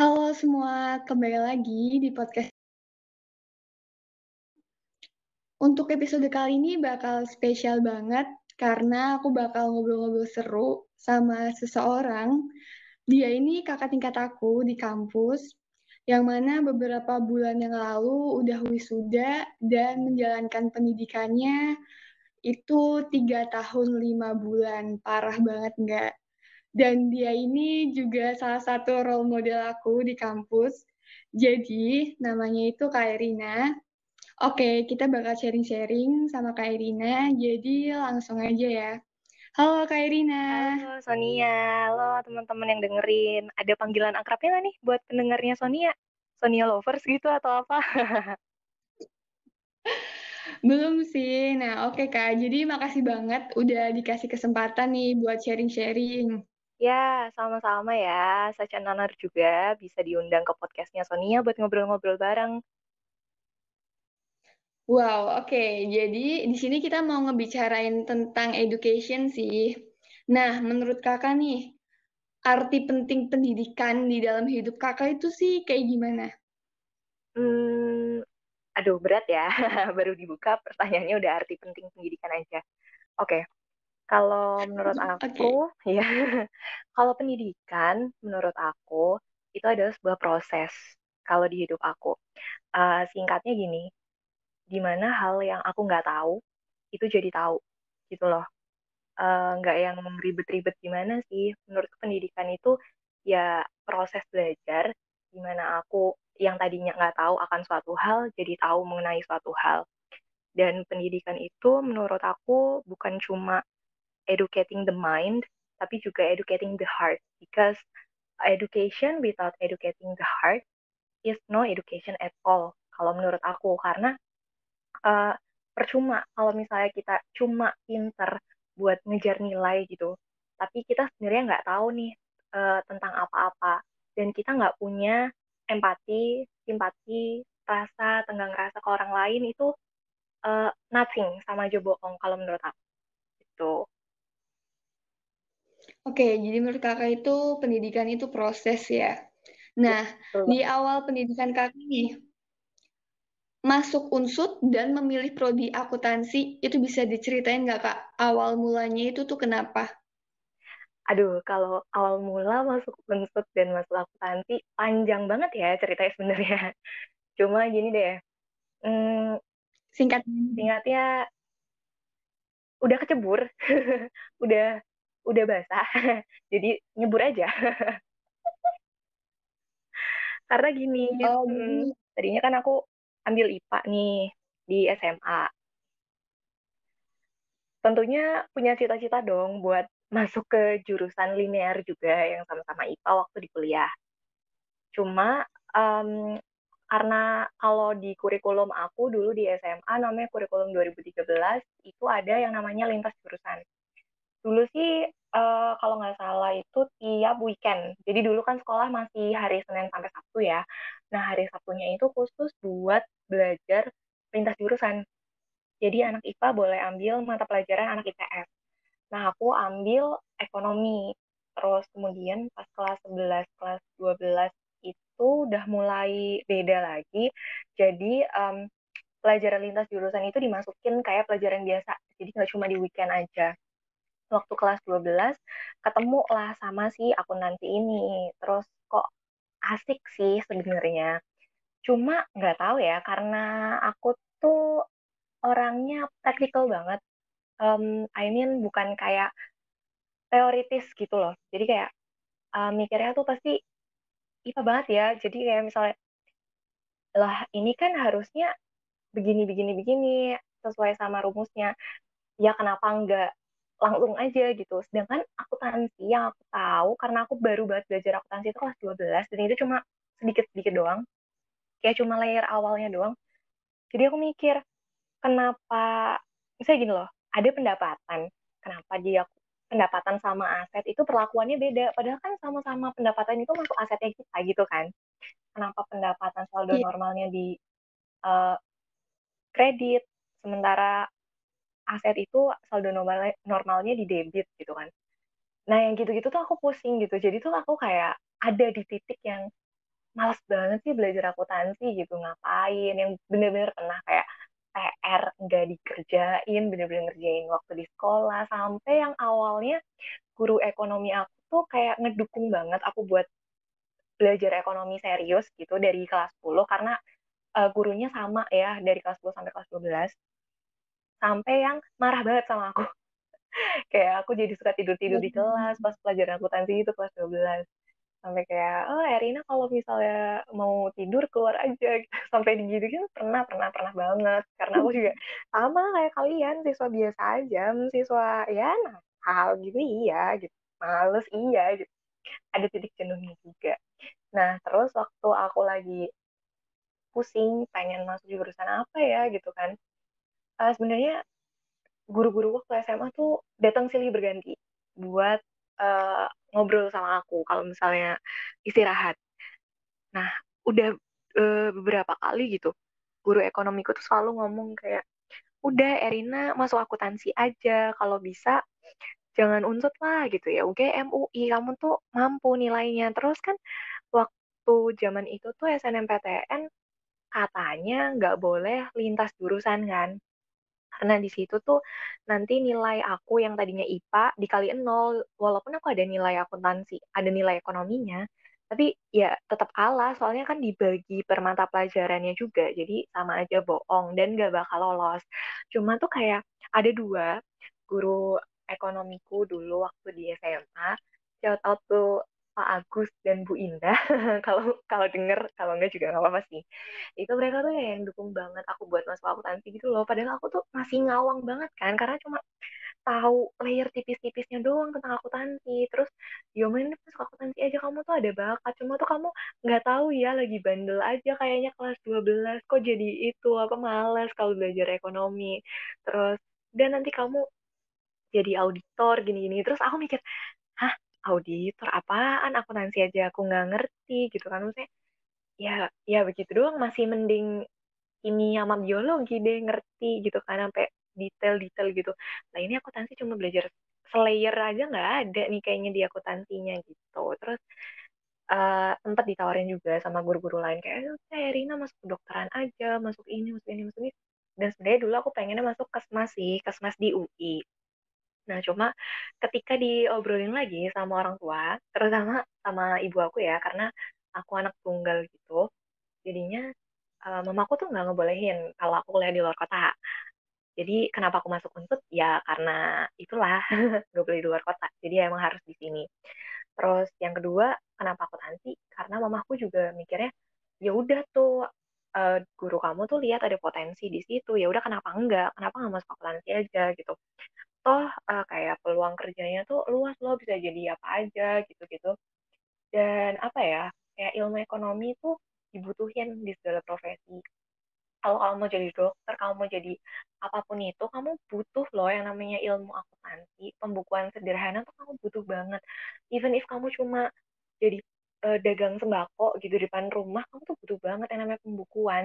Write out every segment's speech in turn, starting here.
Halo semua, kembali lagi di podcast. Untuk episode kali ini bakal spesial banget karena aku bakal ngobrol-ngobrol seru sama seseorang. Dia ini kakak tingkat aku di kampus, yang mana beberapa bulan yang lalu udah wisuda dan menjalankan pendidikannya itu tiga tahun lima bulan. Parah banget nggak? Dan dia ini juga salah satu role model aku di kampus. Jadi, namanya itu Kak Irina. Oke, kita bakal sharing-sharing sama Kak Irina, jadi langsung aja ya. Halo Kak Irina. Halo Sonia, halo teman-teman yang dengerin. Ada panggilan akrabnya nggak nih buat pendengarnya Sonia? Sonia lovers gitu atau apa? Belum sih. Nah, oke Kak. Jadi makasih banget udah dikasih kesempatan nih buat sharing-sharing. Ya, sama-sama ya. Such an honor juga bisa diundang ke podcastnya Sonia buat ngobrol-ngobrol bareng. Wow, oke. Jadi di sini kita mau ngebicarain tentang education sih. Nah, menurut kakak nih, arti penting pendidikan di dalam hidup kakak itu sih kayak gimana? Hmm, aduh berat ya. Baru dibuka pertanyaannya udah arti penting pendidikan aja. Oke, kalau menurut aku, okay. ya, kalau pendidikan menurut aku itu adalah sebuah proses kalau di hidup aku. Uh, singkatnya gini, di mana hal yang aku nggak tahu itu jadi tahu, gitu loh. Uh, nggak yang ribet-ribet gimana sih. Menurut pendidikan itu ya proses belajar, di mana aku yang tadinya nggak tahu akan suatu hal jadi tahu mengenai suatu hal. Dan pendidikan itu menurut aku bukan cuma educating the mind, tapi juga educating the heart. Because education without educating the heart is no education at all. Kalau menurut aku, karena uh, percuma kalau misalnya kita cuma pinter buat ngejar nilai gitu, tapi kita sebenarnya nggak tahu nih uh, tentang apa-apa dan kita nggak punya empati, simpati, rasa, tenggang rasa ke orang lain itu uh, nothing sama aja bohong kalau menurut aku. Itu. Oke, jadi menurut kakak itu pendidikan itu proses ya. Nah, Betul. di awal pendidikan kakak nih, masuk unsut dan memilih prodi akuntansi, itu bisa diceritain nggak kak? Awal mulanya itu tuh kenapa? Aduh, kalau awal mula masuk unsut dan masuk akuntansi, panjang banget ya ceritanya sebenarnya. Cuma gini deh, hmm, singkat singkatnya udah kecebur, udah udah basah jadi nyebur aja. Karena gini oh, hmm, tadinya kan aku ambil IPA nih di SMA tentunya punya cita-cita dong buat masuk ke jurusan linear juga yang sama-sama IPA waktu di kuliah. Cuma um, karena kalau di kurikulum aku dulu di SMA namanya kurikulum 2013 itu ada yang namanya lintas jurusan dulu sih uh, kalau nggak salah itu tiap weekend. Jadi dulu kan sekolah masih hari Senin sampai Sabtu ya. Nah hari Sabtunya itu khusus buat belajar lintas jurusan. Jadi anak IPA boleh ambil mata pelajaran anak IPS. Nah aku ambil ekonomi. Terus kemudian pas kelas 11, kelas 12 itu udah mulai beda lagi. Jadi um, pelajaran lintas jurusan itu dimasukin kayak pelajaran biasa. Jadi nggak cuma di weekend aja waktu kelas 12 ketemu lah sama si nanti ini. Terus kok asik sih sebenarnya. Cuma nggak tahu ya karena aku tuh orangnya praktikal banget. Um, I mean bukan kayak teoritis gitu loh. Jadi kayak uh, mikirnya tuh pasti IPA banget ya. Jadi kayak misalnya lah ini kan harusnya begini begini begini sesuai sama rumusnya. Ya kenapa enggak langsung aja gitu. Sedangkan akuntansi yang aku tahu karena aku baru banget belajar akuntansi itu kelas 12 dan itu cuma sedikit-sedikit doang. Kayak cuma layer awalnya doang. Jadi aku mikir, kenapa misalnya gini loh, ada pendapatan. Kenapa dia pendapatan sama aset itu perlakuannya beda. Padahal kan sama-sama pendapatan itu masuk asetnya kita gitu kan. Kenapa pendapatan saldo yeah. normalnya di uh, kredit, sementara aset itu saldo normal normalnya di debit gitu kan. Nah yang gitu-gitu tuh aku pusing gitu. Jadi tuh aku kayak ada di titik yang males banget sih belajar akuntansi gitu ngapain? Yang bener-bener pernah kayak PR nggak dikerjain bener-bener ngerjain waktu di sekolah sampai yang awalnya guru ekonomi aku tuh kayak ngedukung banget aku buat belajar ekonomi serius gitu dari kelas 10 karena uh, gurunya sama ya dari kelas 10 sampai kelas 12 sampai yang marah banget sama aku. Kayak aku jadi suka tidur-tidur di kelas pas pelajaran akuntansi itu kelas 12 sampai kayak oh Erina kalau misalnya mau tidur keluar aja. Gitu. sampai kan pernah pernah pernah banget. Karena aku juga sama kayak kalian siswa biasa aja siswa ya hal gitu iya gitu. Males iya gitu. Ada titik jenuhnya juga. Nah terus waktu aku lagi pusing pengen masuk jurusan apa ya gitu kan uh, sebenarnya guru-guru waktu SMA tuh datang silih berganti buat uh, ngobrol sama aku kalau misalnya istirahat. Nah, udah uh, beberapa kali gitu, guru ekonomiku tuh selalu ngomong kayak, udah Erina masuk akuntansi aja, kalau bisa jangan unsut lah gitu ya, UGM, UI, kamu tuh mampu nilainya. Terus kan waktu zaman itu tuh SNMPTN katanya nggak boleh lintas jurusan kan. Karena di situ tuh nanti nilai aku yang tadinya IPA dikaliin nol, walaupun aku ada nilai akuntansi, ada nilai ekonominya, tapi ya tetap kalah, soalnya kan dibagi per mata pelajarannya juga, jadi sama aja bohong dan gak bakal lolos. Cuma tuh kayak ada dua guru ekonomiku dulu waktu di SMA, shout out tuh Pak Agus dan Bu Indah. Kalau kalau denger kalau enggak juga nggak apa-apa sih. Itu mereka tuh yang dukung banget aku buat masuk akuntansi gitu loh. Padahal aku tuh masih ngawang banget kan karena cuma tahu layer tipis-tipisnya doang tentang akuntansi terus ya main masuk akuntansi aja kamu tuh ada bakat. Cuma tuh kamu nggak tahu ya lagi bandel aja kayaknya kelas 12 kok jadi itu? Apa males kalau belajar ekonomi? Terus dan nanti kamu jadi auditor gini-gini. Terus aku mikir hah auditor apaan? Akuntansi aja aku nggak ngerti gitu kan. Maksudnya ya ya begitu doang. Masih mending kimia sama biologi deh ngerti gitu kan sampai detail-detail gitu. Nah ini akuntansi cuma belajar slayer aja nggak ada nih kayaknya di akuntansinya gitu. Terus uh, ditawarin juga sama guru-guru lain kayak eh Rina masuk kedokteran aja masuk ini masuk ini masuk ini. Dan sebenarnya dulu aku pengennya masuk kesmas sih kesmas di UI Nah, cuma ketika diobrolin lagi sama orang tua, terutama sama ibu aku ya, karena aku anak tunggal gitu, jadinya uh, mamaku tuh nggak ngebolehin kalau aku kuliah di luar kota. Jadi kenapa aku masuk unsut? Ya karena itulah nggak boleh di luar kota. Jadi emang harus di sini. Terus yang kedua, kenapa aku tansi? Karena mamaku juga mikirnya, ya udah tuh uh, guru kamu tuh lihat ada potensi di situ. Ya udah kenapa enggak? Kenapa nggak masuk akuntansi aja gitu? Toh uh, kayak peluang kerjanya tuh luas loh bisa jadi apa aja gitu-gitu. Dan apa ya kayak ilmu ekonomi tuh dibutuhin di segala profesi. Kalau kamu mau jadi dokter kamu mau jadi apa pun itu kamu butuh loh yang namanya ilmu akuntansi pembukuan sederhana tuh kamu butuh banget. Even if kamu cuma jadi uh, dagang sembako gitu di depan rumah kamu tuh butuh banget yang namanya pembukuan.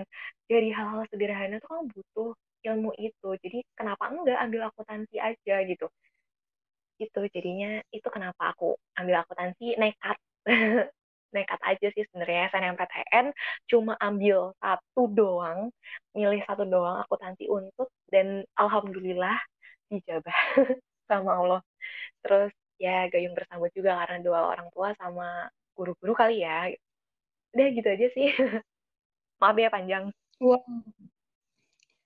Dari hal-hal sederhana tuh kamu butuh ilmu itu. Jadi kenapa enggak ambil akuntansi aja gitu. Gitu jadinya itu kenapa aku ambil akuntansi nekat. Nekat aja sih sebenarnya SNMPTN cuma ambil satu doang milih satu doang akuntansi untuk dan alhamdulillah dijabah sama Allah. Terus ya gayung bersambut juga karena dua orang tua sama guru-guru kali ya. Udah gitu aja sih. Maaf ya panjang. Wow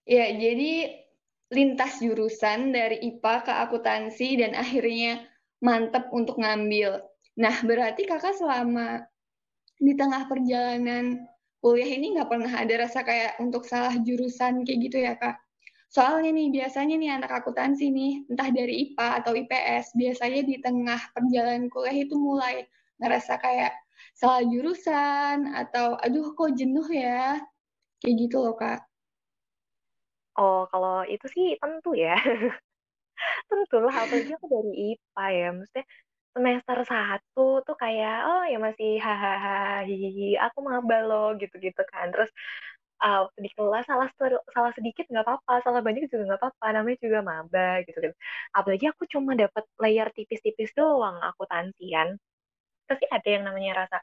Ya, jadi lintas jurusan dari IPA ke akuntansi dan akhirnya mantep untuk ngambil. Nah, berarti kakak selama di tengah perjalanan kuliah ini nggak pernah ada rasa kayak untuk salah jurusan kayak gitu ya, Kak? Soalnya nih, biasanya nih anak akuntansi nih, entah dari IPA atau IPS, biasanya di tengah perjalanan kuliah itu mulai ngerasa kayak salah jurusan, atau aduh kok jenuh ya, kayak gitu loh, Kak. Oh, kalau itu sih tentu ya. Tentulah, apalagi aku dari IPA ya. Maksudnya semester satu tuh kayak, oh ya masih hahaha, hihihi, aku maba loh, gitu-gitu kan. Terus uh, di kelas salah salah sedikit nggak apa-apa, salah banyak juga nggak apa-apa, namanya juga maba gitu gitu. Apalagi aku cuma dapat layer tipis-tipis doang aku tansian. pasti ada yang namanya rasa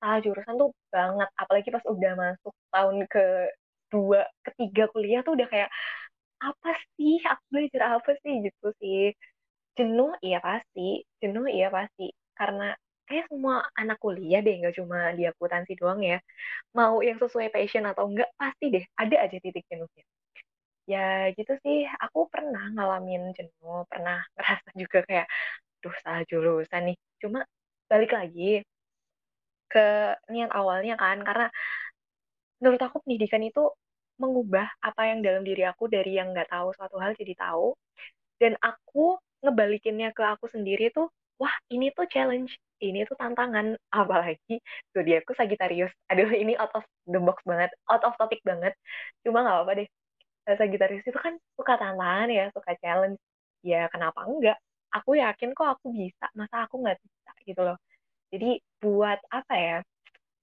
salah jurusan tuh banget apalagi pas udah masuk tahun ke dua ketiga kuliah tuh udah kayak apa sih? Aku belajar apa sih? Gitu sih. Jenuh iya pasti. Jenuh iya pasti. Karena kayak semua anak kuliah deh nggak cuma di akuntansi doang ya mau yang sesuai passion atau enggak pasti deh ada aja titik jenuhnya. Ya gitu sih aku pernah ngalamin jenuh pernah ngerasa juga kayak duh salah jurusan nih. Cuma balik lagi ke niat awalnya kan karena menurut aku pendidikan itu mengubah apa yang dalam diri aku dari yang nggak tahu suatu hal jadi tahu. Dan aku ngebalikinnya ke aku sendiri tuh wah ini tuh challenge ini tuh tantangan. Apalagi tuh dia aku Sagitarius aduh ini out of the box banget out of topic banget. Cuma nggak apa-apa deh. Sagitarius itu kan suka tantangan ya suka challenge. Ya kenapa enggak? Aku yakin kok aku bisa masa aku nggak bisa gitu loh. Jadi buat apa ya?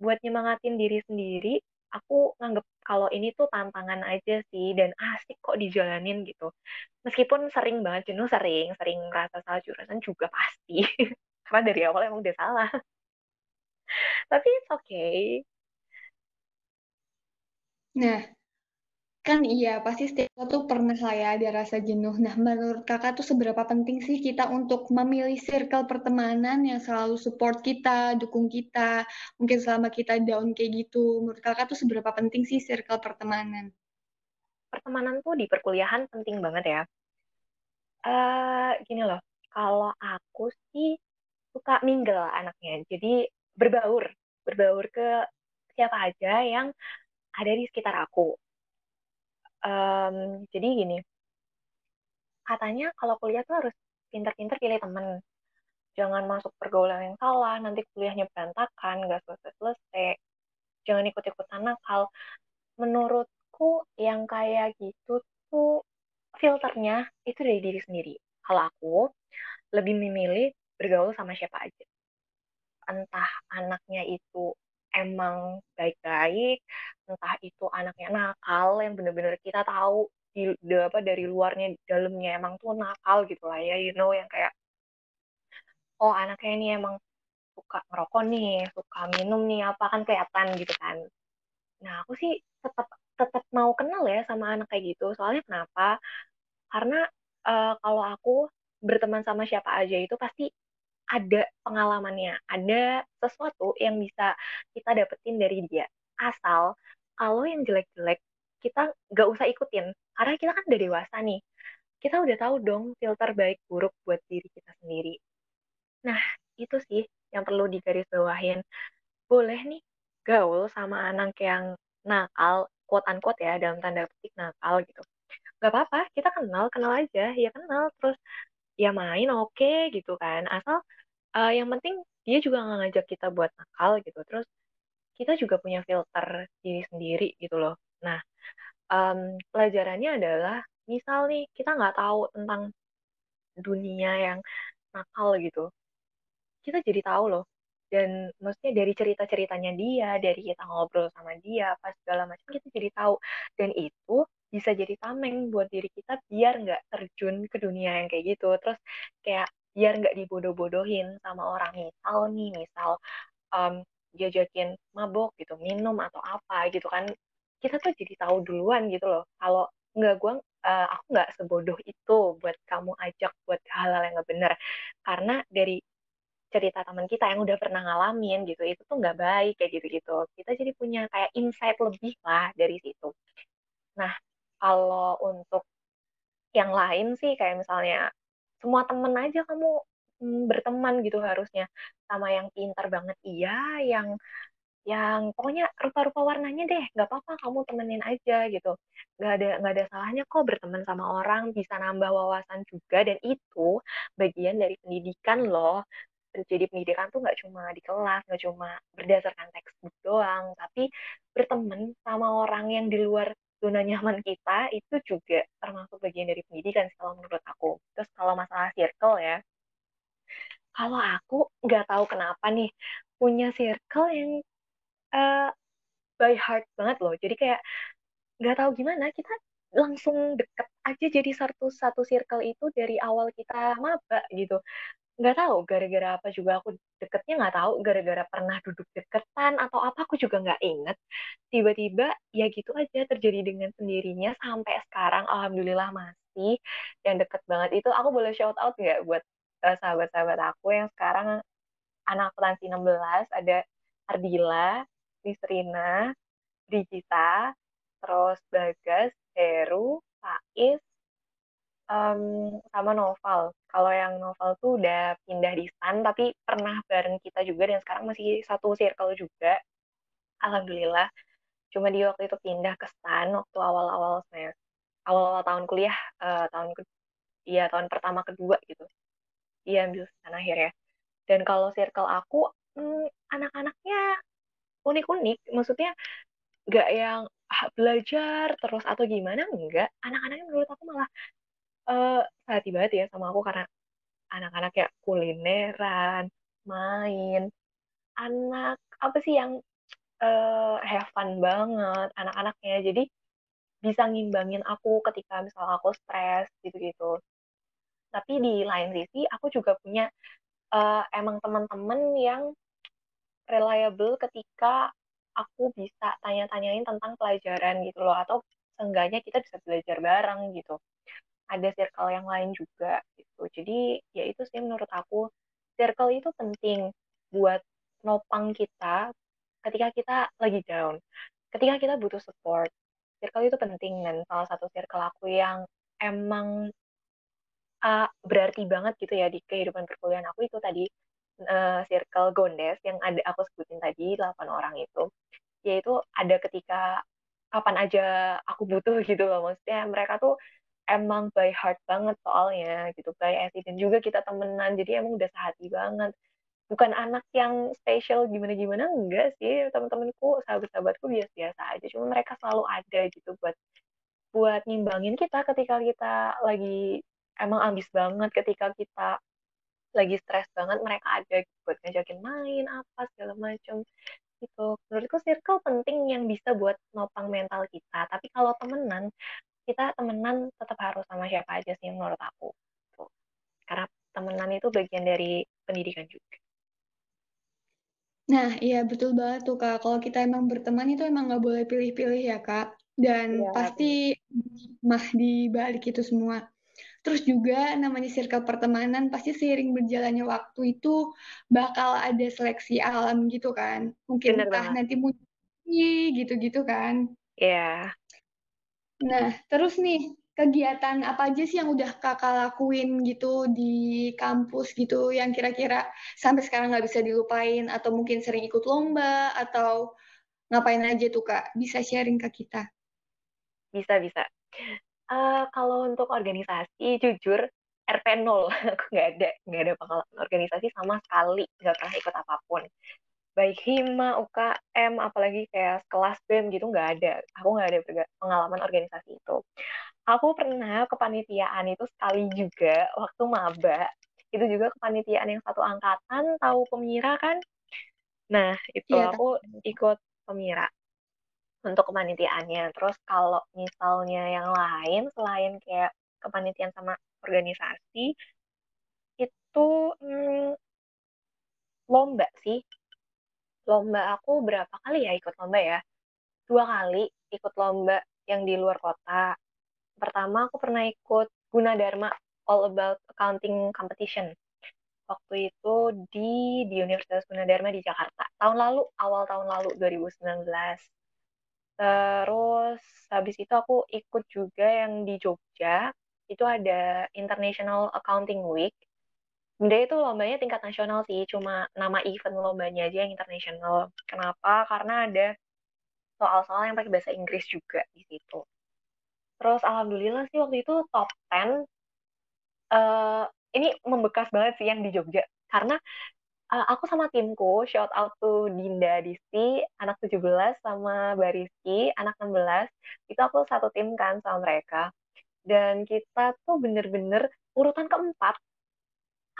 Buat nyemangatin diri sendiri aku nganggep kalau ini tuh tantangan aja sih dan asik kok dijalanin gitu. Meskipun sering banget jenuh sering sering merasa salah jurusan juga pasti. Karena dari awal emang udah salah. Tapi it's okay. Nah, kan iya, pasti setiap tuh pernah lah ya ada rasa jenuh. Nah, menurut kakak tuh seberapa penting sih kita untuk memilih circle pertemanan yang selalu support kita, dukung kita, mungkin selama kita down kayak gitu. Menurut kakak tuh seberapa penting sih circle pertemanan? pertemanan tuh di perkuliahan penting banget ya eh gini loh kalau aku sih suka mingle anaknya jadi berbaur berbaur ke siapa aja yang ada di sekitar aku Em, jadi gini. Katanya kalau kuliah tuh harus pinter-pinter pilih temen. Jangan masuk pergaulan yang salah nanti kuliahnya berantakan nggak selesai-selesai. Jangan ikut-ikutan nakal. Menurutku yang kayak gitu tuh filternya itu dari diri sendiri. Kalau aku lebih memilih bergaul sama siapa aja. Entah anaknya itu emang baik-baik entah itu anaknya nakal yang bener-bener kita tahu di, di apa dari luarnya dalamnya emang tuh nakal gitu lah ya you know yang kayak oh anaknya ini emang suka ngerokok nih suka minum nih apa kan kelihatan gitu kan. Nah aku sih tetap tetap mau kenal ya sama anak kayak gitu. Soalnya kenapa? Karena eh, kalau aku berteman sama siapa aja itu pasti ada pengalamannya, ada sesuatu yang bisa kita dapetin dari dia. Asal kalau yang jelek-jelek kita nggak usah ikutin, karena kita kan udah dewasa nih. Kita udah tahu dong filter baik buruk buat diri kita sendiri. Nah, itu sih yang perlu digarisbawahin. Boleh nih gaul sama anak yang nakal, quote unquote ya, dalam tanda petik nakal gitu. Gak apa-apa, kita kenal, kenal aja, ya kenal. Terus ya main oke gitu kan. Asal uh, yang penting dia juga nggak ngajak kita buat nakal gitu terus kita juga punya filter diri sendiri gitu loh. Nah um, pelajarannya adalah misal nih kita nggak tahu tentang dunia yang nakal gitu kita jadi tahu loh. Dan maksudnya dari cerita-ceritanya dia dari kita ngobrol sama dia pas segala macam kita jadi tahu. Dan itu bisa jadi tameng buat diri kita biar nggak terjun ke dunia yang kayak gitu. Terus kayak biar nggak dibodoh-bodohin sama orang. Misal nih misal um, diajakin mabok gitu minum atau apa gitu kan kita tuh jadi tahu duluan gitu loh kalau nggak gue uh, aku nggak sebodoh itu buat kamu ajak buat hal-hal yang nggak benar karena dari cerita teman kita yang udah pernah ngalamin gitu itu tuh nggak baik kayak gitu gitu kita jadi punya kayak insight lebih lah dari situ. Nah kalau untuk yang lain sih kayak misalnya semua temen aja kamu mm, berteman gitu harusnya. Sama yang pintar banget iya yang yang pokoknya rupa-rupa warnanya deh nggak apa-apa kamu temenin aja gitu. Nggak ada nggak ada salahnya kok berteman sama orang bisa nambah wawasan juga dan itu bagian dari pendidikan loh. Jadi pendidikan tuh nggak cuma di kelas nggak cuma berdasarkan textbook doang tapi berteman sama orang yang di luar zona nyaman kita itu juga termasuk bagian dari pendidikan kalau menurut aku. Terus kalau masalah circle ya, kalau aku nggak tahu kenapa nih punya circle yang uh, by heart banget loh. Jadi kayak nggak tahu gimana kita langsung deket aja jadi satu satu circle itu dari awal kita maba gitu. Nggak tahu gara-gara apa juga aku deketnya nggak tahu gara-gara pernah duduk deketan atau apa aku juga nggak inget. Tiba-tiba ya gitu aja terjadi dengan sendirinya sampai sekarang alhamdulillah masih yang deket banget. Itu aku boleh shout out nggak buat sahabat-sahabat aku yang sekarang anak akuntansi 16 ada Ardila, Nisrina, Digita, terus Bagas, Heru, Faiz, um, sama Noval. Kalau yang Noval tuh udah pindah di STAN, tapi pernah bareng kita juga dan sekarang masih satu circle juga. Alhamdulillah. Cuma di waktu itu pindah ke STAN waktu awal-awal semester, awal-awal tahun kuliah, uh, tahun ke, ya tahun pertama kedua gitu. Iya ambil STAN akhir ya. Dan kalau circle aku, hmm, anak-anaknya unik-unik. Maksudnya nggak yang belajar terus atau gimana enggak anak-anaknya menurut aku malah uh, hati banget ya sama aku karena anak-anak kayak kulineran, main, anak apa sih yang uh, have fun banget anak-anaknya. Jadi bisa ngimbangin aku ketika misal aku stres gitu-gitu. Tapi di lain sisi aku juga punya uh, emang teman-teman yang reliable ketika aku bisa tanya-tanyain tentang pelajaran gitu loh atau seenggaknya kita bisa belajar bareng gitu ada circle yang lain juga gitu. Jadi ya itu sih menurut aku circle itu penting buat nopang kita ketika kita lagi down. Ketika kita butuh support, circle itu penting dan salah satu circle aku yang emang uh, berarti banget gitu ya di kehidupan perkuliahan aku itu tadi uh, circle Gondes yang ada aku sebutin tadi 8 orang itu. Yaitu ada ketika kapan aja aku butuh gitu loh. Maksudnya mereka tuh emang by heart banget soalnya gitu by accident. Juga kita temenan jadi emang udah sehati banget. Bukan anak yang spesial gimana gimana enggak sih. Teman-temanku sahabat-sahabatku biasa-biasa aja cuma mereka selalu ada gitu buat buat ngimbangin kita ketika kita lagi emang ambis banget ketika kita lagi stres banget mereka ada gitu, buat ngajakin main apa segala macam gitu menurutku circle penting yang bisa buat nopang mental kita tapi kalau temenan kita temenan tetap harus sama siapa aja sih menurut aku tuh. karena temenan itu bagian dari pendidikan juga Nah, iya betul banget tuh Kak. Kalau kita emang berteman itu emang nggak boleh pilih-pilih ya Kak. Dan ya, pasti mah di balik itu semua. Terus juga namanya circle pertemanan pasti seiring berjalannya waktu itu bakal ada seleksi alam gitu kan. Mungkin Bener entah nanti muncul gitu-gitu kan. Iya. Nah, terus nih, kegiatan apa aja sih yang udah kakak lakuin gitu di kampus gitu, yang kira-kira sampai sekarang nggak bisa dilupain, atau mungkin sering ikut lomba, atau ngapain aja tuh kak? Bisa sharing ke kita? Bisa, bisa. Uh, kalau untuk organisasi, jujur, RP 0, aku nggak ada, nggak ada pengalaman organisasi sama sekali, nggak pernah ikut apa pun baik hima, UKM, apalagi kayak kelas BEM gitu nggak ada. Aku nggak ada pengalaman organisasi itu. Aku pernah kepanitiaan itu sekali juga waktu maba. Itu juga kepanitiaan yang satu angkatan, tahu pemira kan? Nah, itu ya, aku ikut pemira untuk kepanitiaannya. Terus kalau misalnya yang lain selain kayak kepanitiaan sama organisasi, itu hmm, lomba sih lomba aku berapa kali ya ikut lomba ya? Dua kali ikut lomba yang di luar kota. Pertama aku pernah ikut Gunadarma All About Accounting Competition. Waktu itu di di Universitas Gunadarma di Jakarta. Tahun lalu, awal tahun lalu 2019. Terus habis itu aku ikut juga yang di Jogja. Itu ada International Accounting Week sebenarnya itu lombanya tingkat nasional sih, cuma nama event lombanya aja yang internasional. Kenapa? Karena ada soal-soal yang pakai bahasa Inggris juga di situ. Terus alhamdulillah sih waktu itu top 10 uh, eh, ini membekas banget sih yang di Jogja karena uh, aku sama timku shout out to Dinda Disti anak 17 sama Bariski anak 16 itu aku satu tim kan sama mereka dan kita tuh bener-bener urutan keempat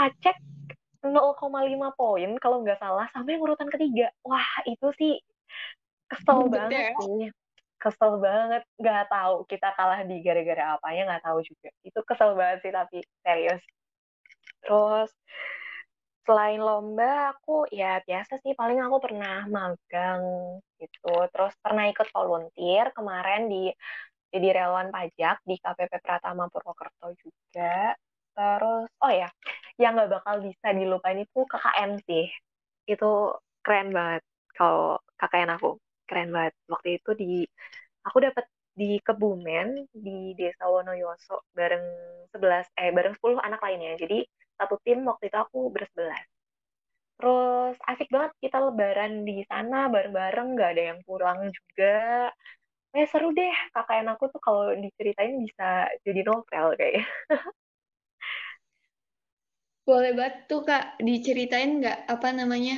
Acek 0,5 poin kalau nggak salah sampai urutan ketiga. Wah, itu sih kesel banget ya? sih. Kesel banget. Nggak tahu kita kalah di gara-gara apanya nggak tahu juga. Itu kesel banget sih tapi serius. Terus selain lomba aku ya biasa sih. Paling aku pernah magang gitu. Terus pernah ikut volunteer kemarin di jadi relawan pajak di KPP Pratama Purwokerto juga. Terus oh ya yang nggak bakal bisa dilupain itu KKN sih. Itu keren banget. Kalau KKN aku keren banget. Waktu itu di aku dapat di Kebumen di Desa Wonoyoso bareng 11 eh bareng 10 anak lainnya. Jadi satu tim waktu itu aku bersebelas terus asik banget kita lebaran di sana bareng-bareng nggak ada yang pulang juga. Eh seru deh kakak aku tuh kalau diceritain bisa jadi novel kayak Boleh banget tuh Kak, diceritain nggak apa namanya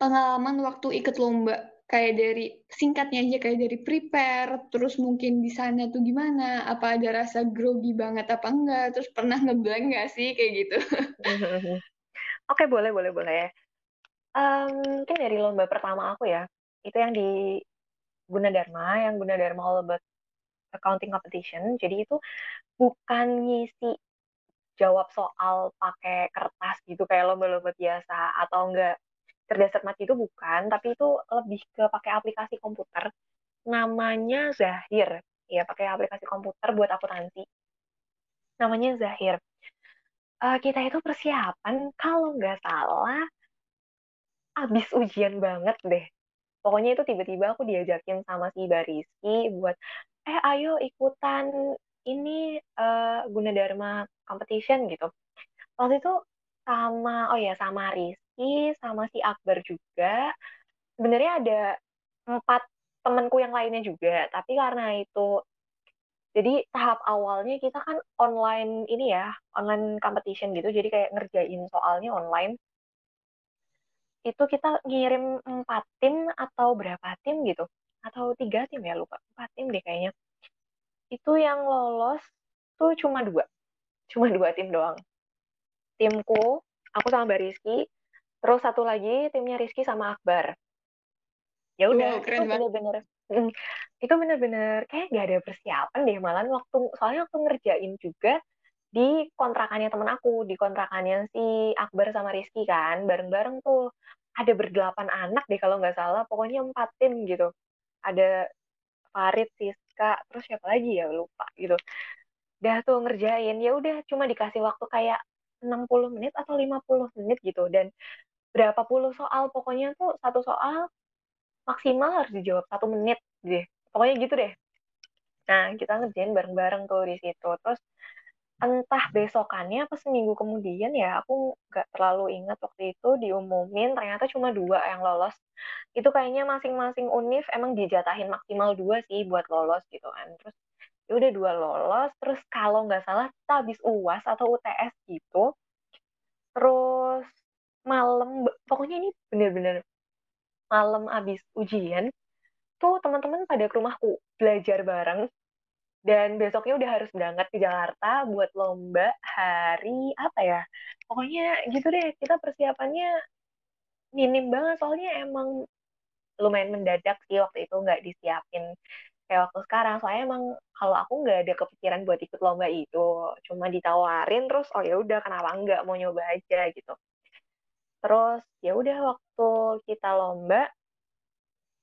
pengalaman waktu ikut lomba? Kayak dari singkatnya aja kayak dari prepare, terus mungkin di sana tuh gimana? Apa ada rasa grogi banget apa enggak? Terus pernah ngeblank nggak sih kayak gitu? Oke, boleh, boleh, boleh. Um, dari lomba pertama aku ya, itu yang di Gunadarma, yang Gunadarma All About Accounting Competition. Jadi itu bukan ngisi jawab soal pakai kertas gitu kayak lomba-lomba biasa atau enggak cerdas cermat itu bukan, tapi itu lebih ke pakai aplikasi komputer. Namanya Zahir. Ya, pakai aplikasi komputer buat akuntansi. Namanya Zahir. Uh, kita itu persiapan, kalau nggak salah, abis ujian banget deh. Pokoknya itu tiba-tiba aku diajakin sama si Bariski buat, eh ayo ikutan ini uh, Gunadarma Competition gitu. Waktu itu sama, oh ya sama Rizky, sama si Akbar juga. Sebenarnya ada empat temanku yang lainnya juga, tapi karena itu jadi tahap awalnya kita kan online ini ya, online competition gitu, jadi kayak ngerjain soalnya online. Itu kita ngirim empat tim atau berapa tim gitu? Atau tiga tim ya lupa. Empat tim deh kayaknya. Itu yang lolos tuh cuma dua. Cuma dua tim doang. Timku aku sama Mbak Rizky terus satu lagi timnya Rizky sama Akbar ya udah wow, itu bener-bener mm, itu bener-bener kayak gak ada persiapan deh malah waktu soalnya waktu ngerjain juga di kontrakannya temen aku, di kontrakannya si Akbar sama Rizky kan, bareng-bareng tuh. Ada berdelapan anak deh kalau nggak salah, pokoknya empat tim gitu. Ada Farid, Siska, terus siapa lagi ya lupa gitu. Udah tuh ngerjain, ya udah cuma dikasih waktu kayak 60 menit atau 50 menit gitu. Dan berapa puluh soal, pokoknya tuh satu soal maksimal harus dijawab satu menit deh. Pokoknya gitu deh. Nah, kita ngerjain bareng-bareng tuh di situ. Terus entah besokannya apa seminggu kemudian ya aku nggak terlalu ingat waktu itu diumumin ternyata cuma dua yang lolos itu kayaknya masing-masing univ emang dijatahin maksimal dua sih buat lolos gitu kan terus ya udah dua lolos terus kalau nggak salah kita habis uas atau UTS gitu terus malam pokoknya ini bener-bener malam habis ujian tuh teman-teman pada ke rumahku belajar bareng. Dan besoknya udah harus berangkat ke Jakarta buat lomba hari apa ya pokoknya gitu deh. Kita persiapannya minim banget soalnya emang lumayan mendadak sih waktu itu nggak disiapin kayak waktu sekarang. Soalnya emang kalau aku nggak ada kepikiran buat ikut lomba itu cuma ditawarin terus oh ya udah kenapa nggak? Mau nyoba aja gitu terus ya udah waktu kita lomba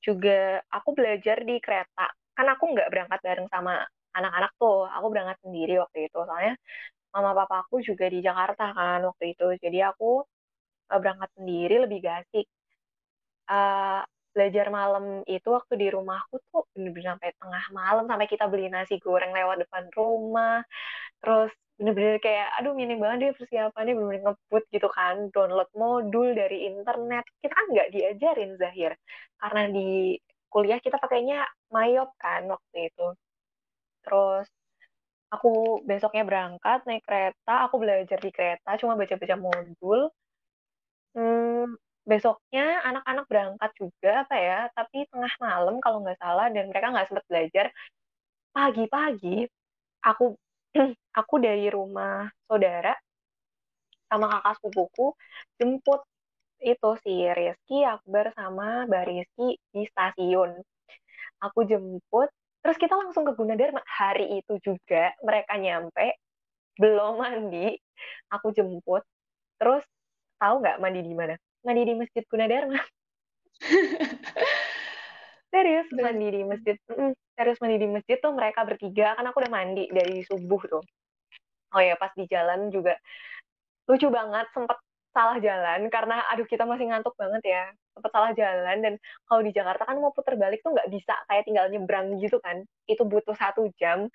juga aku belajar di kereta. Kan aku nggak berangkat bareng sama anak-anak tuh aku berangkat sendiri waktu itu. Soalnya mama papa aku juga di Jakarta kan waktu itu. Jadi aku uh, berangkat sendiri lebih gasik. Uh, belajar malam itu waktu di rumahku tuh bener-bener sampai tengah malam sampai kita beli nasi goreng lewat depan rumah terus bener-bener kayak aduh minim banget deh persiapannya bener-bener ngebut gitu kan. Download modul dari internet. Kita kan nggak diajarin Zahir. Karena di kuliah kita pakainya mayop kan waktu itu. Terus aku besoknya berangkat naik kereta aku belajar di kereta cuma baca-baca modul. Hmm, besoknya anak-anak berangkat juga apa ya tapi tengah malam kalau nggak salah dan mereka nggak sempat belajar. Pagi-pagi aku aku dari rumah saudara sama kakak sepupuku jemput itu si Rizky Akbar sama Mbak Rizky di stasiun aku jemput Terus kita langsung ke Gunadarma. Hari itu juga mereka nyampe, belum mandi, aku jemput. Terus tahu nggak mandi di mana? Mandi di Masjid Gunadarma. serius mandi di masjid. Serius mandi di masjid tuh mereka bertiga. Kan aku udah mandi dari subuh tuh. Oh ya pas di jalan juga. Lucu banget sempat salah jalan karena aduh kita masih ngantuk banget ya. Sempat salah jalan dan kalau di Jakarta kan mau putar balik tuh nggak bisa. Kayak tinggal nyebrang gitu kan. Itu butuh satu jam.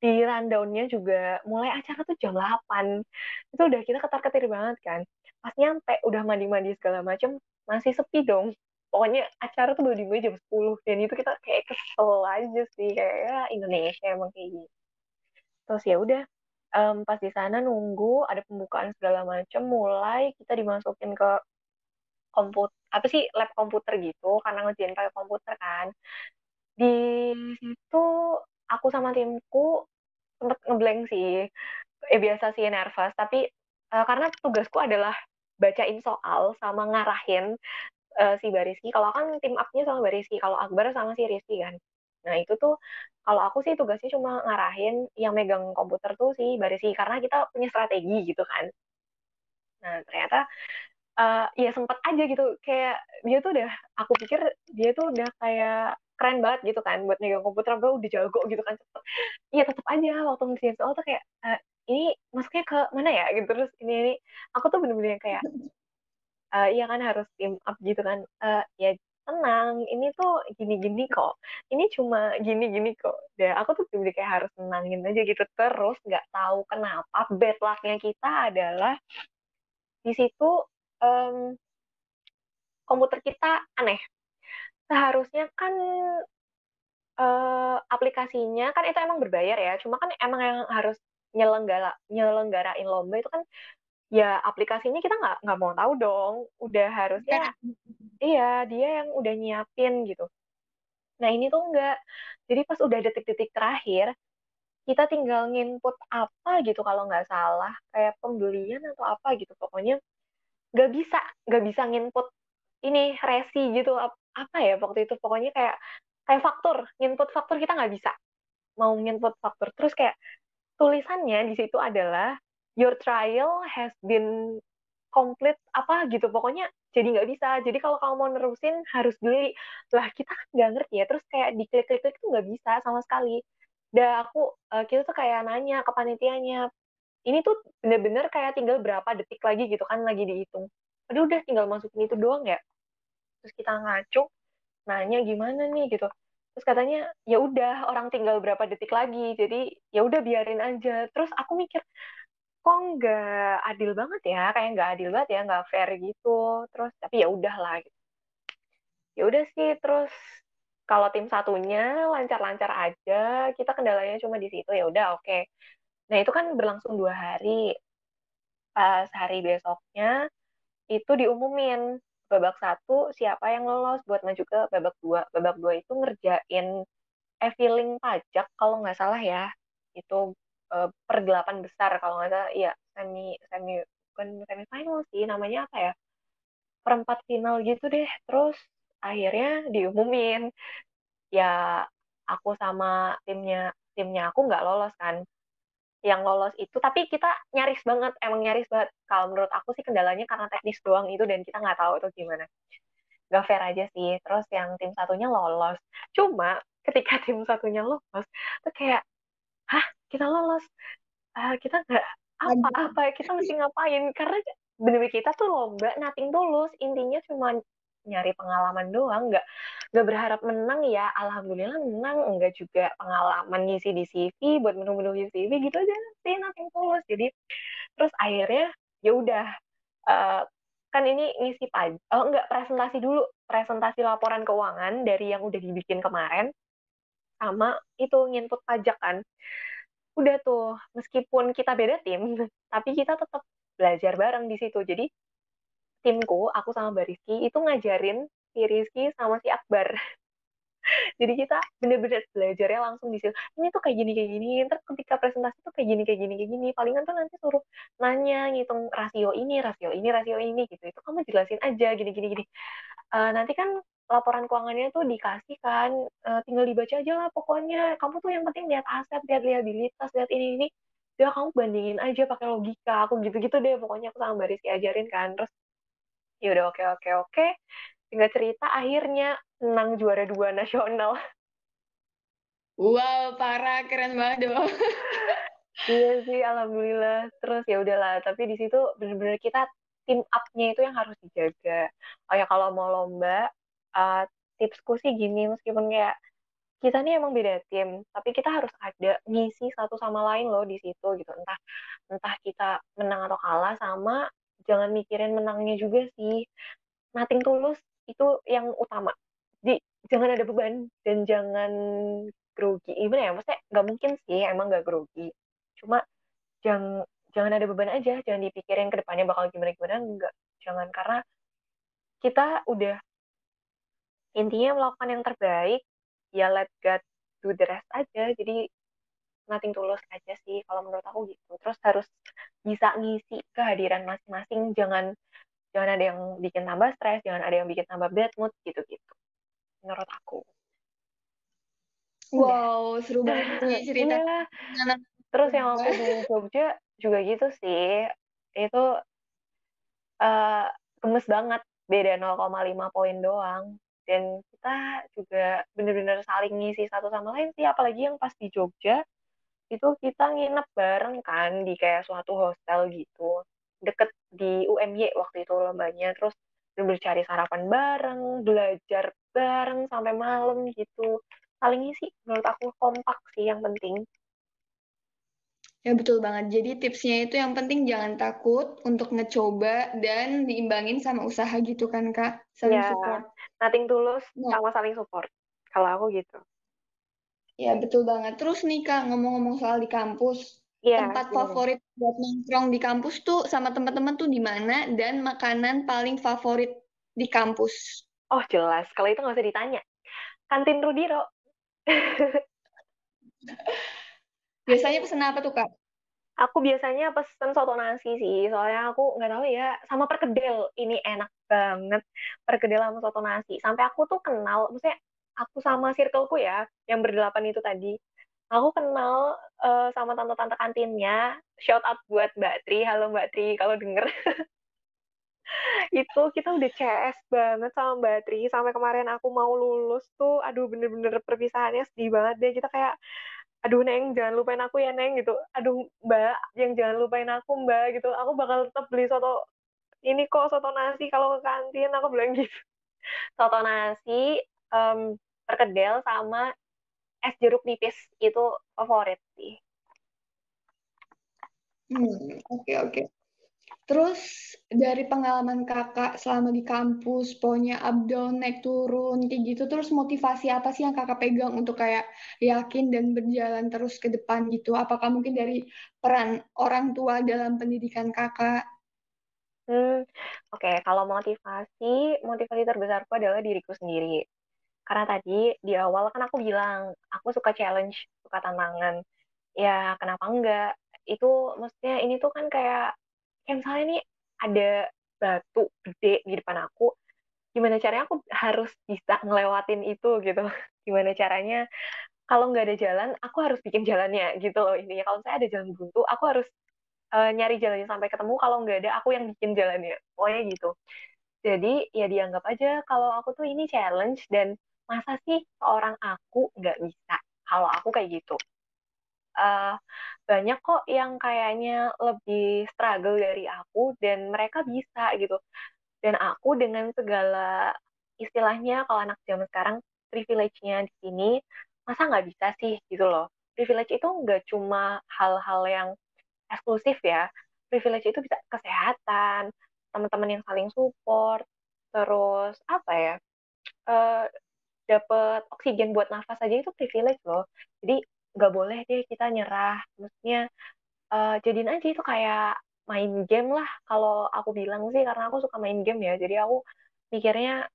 Di rundownnya juga mulai acara tuh jam 8 itu udah kita ketar-ketir banget kan. Pas nyampe udah mandi-mandi segala macam masih sepi dong pokoknya acara tuh baru dimulai jam 10 dan itu kita kayak kesel aja sih kayak ya, Indonesia emang kayak gitu terus ya udah um, pas di sana nunggu ada pembukaan segala macam mulai kita dimasukin ke komputer apa sih lab komputer gitu karena ngerjain pakai komputer kan. Di situ aku sama timku sempet ngeblank sih. Eh biasa sih nervous tapi uh, karena tugasku adalah bacain soal sama ngarahin uh, si Bariski kalau kan tim up-nya sama Bariski kalau Akbar sama si Rizky kan. Nah itu tuh kalau aku sih tugasnya cuma ngarahin yang megang komputer tuh si Bariski karena kita punya strategi gitu kan. Nah ternyata uh, ya sempet aja gitu. Kayak dia tuh udah aku pikir dia tuh udah kayak keren banget gitu kan buat megang komputer. Gue udah jago gitu kan iya tetap aja waktu ngerjain soal tuh kayak uh, ini masuknya ke mana ya? Gitu terus ini ini. Aku tuh bener-bener kayak uh, iya kan harus team up gitu kan. Uh, ya tenang ini tuh gini-gini kok. Ini cuma gini-gini kok. Ya aku tuh bener kayak harus tenangin aja gitu terus nggak tahu kenapa bad lucknya kita adalah di situ um, komputer kita aneh. Seharusnya kan uh, aplikasinya kan itu emang berbayar ya, cuma kan emang yang harus nyelenggara nyelenggarain lomba itu kan ya aplikasinya kita nggak nggak mau tahu dong, udah harusnya iya. dia yang udah nyiapin gitu. Nah ini tuh enggak. Jadi pas udah detik-detik terakhir, kita tinggal nginput apa gitu kalau nggak salah, kayak pembelian atau apa gitu. Pokoknya nggak bisa nggak bisa nginput ini resi gitu. Apa ya waktu itu? Pokoknya kayak kayak faktur. Nginput faktur kita nggak bisa. Mau nginput faktur. Terus kayak tulisannya di situ adalah your trial has been complete apa gitu pokoknya jadi nggak bisa jadi kalau kamu mau nerusin harus beli lah kita kan nggak ngerti ya terus kayak di klik klik klik itu nggak bisa sama sekali dan aku uh, kita tuh kayak nanya ke panitianya ini tuh bener-bener kayak tinggal berapa detik lagi gitu kan lagi dihitung. Aduh udah tinggal masukin itu doang ya. Terus kita ngacu, nanya gimana nih gitu. Terus katanya ya udah orang tinggal berapa detik lagi, jadi ya udah biarin aja. Terus aku mikir kok nggak adil banget ya, kayak nggak adil banget ya, nggak fair gitu. Terus tapi ya udahlah. Gitu. Ya udah sih, terus kalau tim satunya lancar-lancar aja, kita kendalanya cuma di situ ya udah oke. Okay Nah, itu kan berlangsung dua hari. Pas hari besoknya, itu diumumin babak satu siapa yang lolos buat maju ke babak dua. Babak dua itu ngerjain e-filing pajak kalau nggak salah ya. Itu uh, per delapan besar kalau nggak salah. Iya, semi semi bukan semi final sih namanya apa ya? Perempat final gitu deh. Terus akhirnya diumumin ya aku sama timnya timnya aku nggak lolos kan yang lolos itu tapi kita nyaris banget emang nyaris banget kalau menurut aku sih kendalanya karena teknis doang itu dan kita nggak tahu itu gimana gak fair aja sih terus yang tim satunya lolos cuma ketika tim satunya lolos tuh kayak hah kita lolos. Uh, kita nggak apa apa kita mesti ngapain? Karena bener-bener kita tuh lomba nating tulus intinya cuma nyari pengalaman doang nggak nggak berharap menang ya. Alhamdulillah menang enggak juga pengalaman ngisi di CV buat menu-menu CV gitu aja sih nothing tulus jadi terus akhirnya ya udah uh, kan ini ngisi pajak oh enggak presentasi dulu. Presentasi laporan keuangan dari yang udah dibikin kemarin sama itu nginput pajak kan udah tuh meskipun kita beda tim tapi kita tetap belajar bareng di situ jadi timku, aku sama Mbak Rizky, itu ngajarin si Rizky sama si Akbar. Jadi kita bener-bener belajarnya langsung di situ. Ini tuh kayak gini kayak gini. Ntar ketika presentasi tuh kayak gini kayak gini kayak gini. Palingan tuh nanti suruh nanya ngitung rasio ini, rasio ini, rasio ini gitu. Itu kamu jelasin aja gini gini gini. Uh, nanti kan laporan keuangannya tuh dikasih kan, uh, tinggal dibaca aja lah pokoknya. Kamu tuh yang penting lihat aset, lihat liabilitas, lihat ini ini. udah kamu bandingin aja pakai logika. Aku gitu-gitu deh pokoknya aku sama Mbak Rizky ajarin kan. Terus ya udah oke oke oke. Tinggal cerita akhirnya menang juara dua nasional. Wow parah. Keren banget dong. Iya sih alhamdulillah. Terus ya udahlah. Tapi di situ bener-bener kita tim up-nya itu yang harus dijaga. Oh ya kalau mau lomba uh, tipsku sih gini meskipun kayak kita nih emang beda tim tapi kita harus ada ngisi satu sama lain loh di situ gitu. Entah entah kita menang atau kalah sama jangan mikirin menangnya juga sih. Nating tulus itu yang utama. Di jangan ada beban dan jangan grogi. Gimana ya? Maksudnya nggak mungkin sih emang nggak grogi. Cuma jangan jangan ada beban aja. Jangan dipikirin ke depannya bakal gimana gimana enggak jangan karena kita udah intinya melakukan yang terbaik ya let God do the rest aja. Jadi nothing tulus aja sih kalau menurut aku gitu. Terus harus bisa ngisi kehadiran masing-masing. Jangan jangan ada yang bikin tambah stres jangan ada yang bikin tambah bad mood gitu gitu menurut aku. Wow seru banget cerita. Ya. terus yang aku di Jogja juga gitu sih. Itu uh, gemes banget. Beda 0,5 poin doang dan kita juga bener-bener saling ngisi satu sama lain sih apalagi yang pas di Jogja itu kita nginep bareng kan di kayak suatu hostel gitu deket di UMY waktu itu lombanya terus bener cari sarapan bareng belajar bareng sampai malam gitu saling ngisi menurut aku kompak sih yang penting Ya betul banget. Jadi tipsnya itu yang penting jangan takut untuk ngecoba dan diimbangin sama usaha gitu kan Kak. Saling ya, support. Nothing tulus ya. sama saling support. Kalau aku gitu. Ya betul banget. Terus nih Kak ngomong-ngomong soal di kampus. Ya, tempat ya. favorit buat nongkrong di kampus tuh sama teman-teman tuh di mana dan makanan paling favorit di kampus. Oh jelas. Kalau itu nggak usah ditanya. Kantin Rudiro. Biasanya pesen apa tuh, Kak? Aku biasanya pesen soto nasi sih, soalnya aku nggak tahu ya, sama perkedel. Ini enak banget, perkedel sama soto nasi. Sampai aku tuh kenal, maksudnya aku sama circleku ya, yang berdelapan itu tadi, aku kenal uh, sama tante-tante kantinnya. Shout out buat Mbak Tri, halo Mbak Tri, kalau denger. itu kita udah CS banget sama Mbak Tri sampai kemarin aku mau lulus tuh aduh bener-bener perpisahannya sedih banget deh kita kayak aduh neng jangan lupain aku ya neng gitu. Aduh mbak yang jangan lupain aku mbak gitu. Aku bakal tetap beli soto ini kok soto nasi kalau ke kantin. Aku bilang gitu. Soto nasi um, perkedel sama es jeruk nipis. Itu favorit sih. Hmm oke okay, okay. Terus dari pengalaman kakak selama di kampus, pokoknya up down, naik turun, kayak gitu, terus motivasi apa sih yang kakak pegang untuk kayak yakin dan berjalan terus ke depan gitu? Apakah mungkin dari peran orang tua dalam pendidikan kakak? Hmm, oke. Okay. Kalau motivasi, motivasi terbesarku adalah diriku sendiri. Karena tadi di awal kan aku bilang, aku suka challenge, suka tantangan. Ya, kenapa enggak? Itu maksudnya ini tuh kan kayak kayak misalnya nih ada batu gede di depan aku gimana caranya aku harus bisa ngelewatin itu gitu. Gimana caranya? Kalau nggak ada jalan aku harus bikin jalannya gitu loh intinya. Kalau saya ada jalan buntu aku harus uh, nyari jalannya sampai ketemu. Kalau nggak ada aku yang bikin jalannya. Pokoknya gitu. Jadi ya dianggap aja kalau aku tuh ini challenge dan masa sih seorang aku nggak bisa? Kalau aku kayak gitu uh, banyak kok yang kayaknya lebih struggle dari aku dan mereka bisa gitu. Dan aku dengan segala istilahnya kalau anak zaman sekarang privilege-nya di sini masa nggak bisa sih gitu loh. Privilege itu nggak cuma hal-hal yang eksklusif ya. Privilege itu bisa kesehatan, teman-teman yang saling support, terus apa ya? Uh, dapat oksigen buat nafas aja itu privilege loh. Jadi nggak boleh deh kita nyerah. Maksudnya uh, jadiin aja itu kayak main game lah. Kalau aku bilang sih karena aku suka main game ya jadi aku mikirnya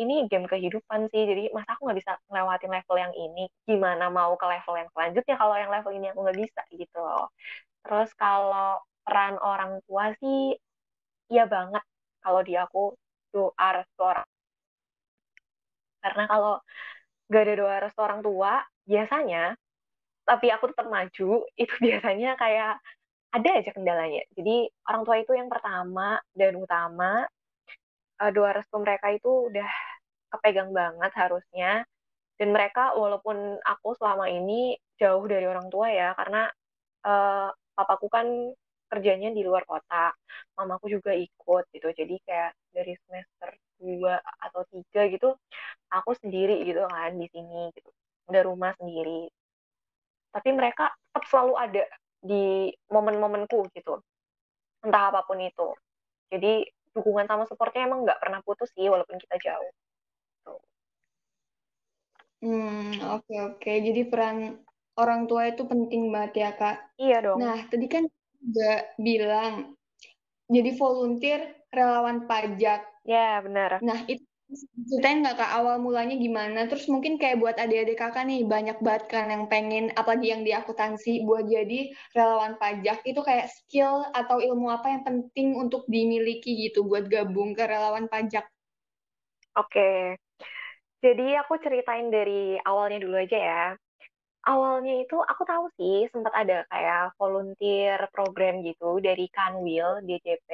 ini game kehidupan sih. Jadi masa aku nggak bisa ngelewatin level yang ini? Gimana mau ke level yang selanjutnya kalau yang level ini aku nggak bisa gitu loh. Terus kalau peran orang tua sih iya banget. Kalau di aku doa restu orang karena kalau gak ada doa restu orang tua biasanya tapi aku tetap maju itu biasanya kayak ada aja kendalanya. Jadi orang tua itu yang pertama dan utama uh, doa restu mereka itu udah kepegang banget harusnya. Dan mereka walaupun aku selama ini jauh dari orang tua ya karena uh, papaku kan kerjanya di luar kota mamaku juga ikut gitu. Jadi kayak dari semester dua atau tiga gitu aku sendiri gitu kan di sini gitu. Udah rumah sendiri tapi mereka tetap selalu ada di momen-momenku gitu entah apa pun itu jadi dukungan sama supportnya emang nggak pernah putus sih walaupun kita jauh. Hmm, oke okay, oke. Okay. Jadi peran orang tua itu penting banget ya, Kak. Iya dong. Nah, tadi kan juga bilang jadi volunteer relawan pajak. Ya, benar. Nah, itu ceritain nggak kak awal mulanya gimana? Terus mungkin kayak buat adik-adik kakak nih banyak banget kan yang pengen apalagi yang di akuntansi buat jadi relawan pajak itu kayak skill atau ilmu apa yang penting untuk dimiliki gitu buat gabung ke relawan pajak? Oke, jadi aku ceritain dari awalnya dulu aja ya awalnya itu aku tahu sih sempat ada kayak volunteer program gitu dari Kanwil DJP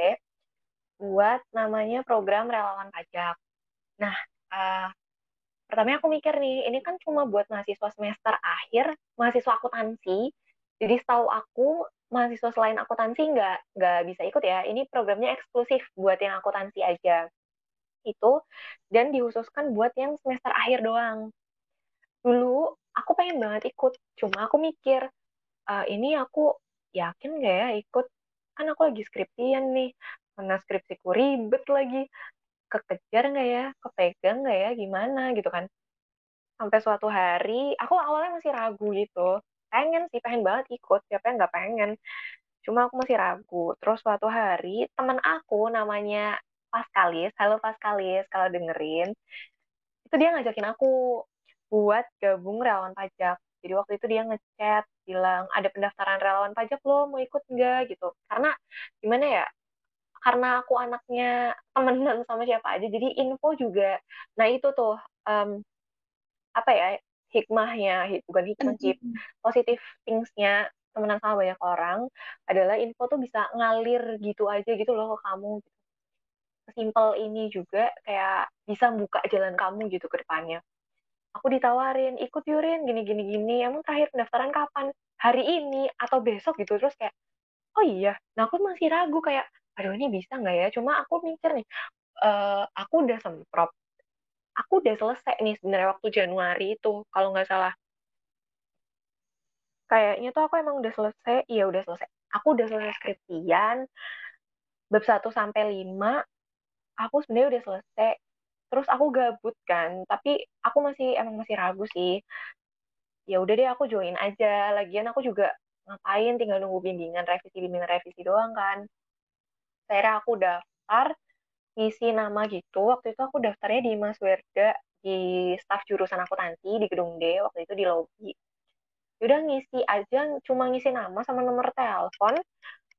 buat namanya program relawan pajak. Nah, uh, pertamanya aku mikir nih, ini kan cuma buat mahasiswa semester akhir, mahasiswa akuntansi. Jadi setahu aku mahasiswa selain akuntansi nggak nggak bisa ikut ya. Ini programnya eksklusif buat yang akuntansi aja. Itu dan dikhususkan buat yang semester akhir doang. Dulu aku pengen banget ikut cuma aku mikir uh, ini aku yakin gak ya ikut kan aku lagi skripsian nih mana skripsiku ribet lagi kekejar nggak ya? Kepegang nggak ya? Gimana? Gitu kan. Sampai suatu hari aku awalnya masih ragu gitu. Pengen sih pengen banget ikut siapa yang nggak pengen. Cuma aku masih ragu. Terus suatu hari teman aku namanya Paskalis halo Paskalis kalau dengerin itu dia ngajakin aku buat gabung relawan pajak. Jadi waktu itu dia ngechat bilang ada pendaftaran relawan pajak lo mau ikut nggak? Gitu. Karena gimana ya? Karena aku anaknya temenan sama siapa aja, jadi info juga. Nah itu tuh um, apa ya hikmahnya, bukan hikmah sih, positif thingsnya temenan sama banyak orang adalah info tuh bisa ngalir gitu aja gitu loh ke kamu. Simple ini juga kayak bisa buka jalan kamu gitu ke depannya aku ditawarin ikut Yurin gini gini gini emang terakhir pendaftaran kapan hari ini atau besok gitu terus kayak oh iya nah aku masih ragu kayak aduh ini bisa nggak ya? Cuma aku mikir nih uh, aku udah semprot. Aku udah selesai nih sebenarnya waktu Januari itu kalau nggak salah. Kayaknya tuh aku emang udah selesai iya udah selesai. Aku udah selesai skripsian bab 1 sampai 5 aku sebenarnya udah selesai. Terus aku gabut kan tapi aku masih emang masih ragu sih. Ya udah deh aku join aja. Lagian aku juga ngapain tinggal nunggu bimbingan revisi bimbingan revisi doang kan akhirnya aku daftar ngisi nama gitu waktu itu aku daftarnya di Mas Werda di staf jurusan akuntansi di gedung D waktu itu di lobby udah ngisi aja cuma ngisi nama sama nomor telepon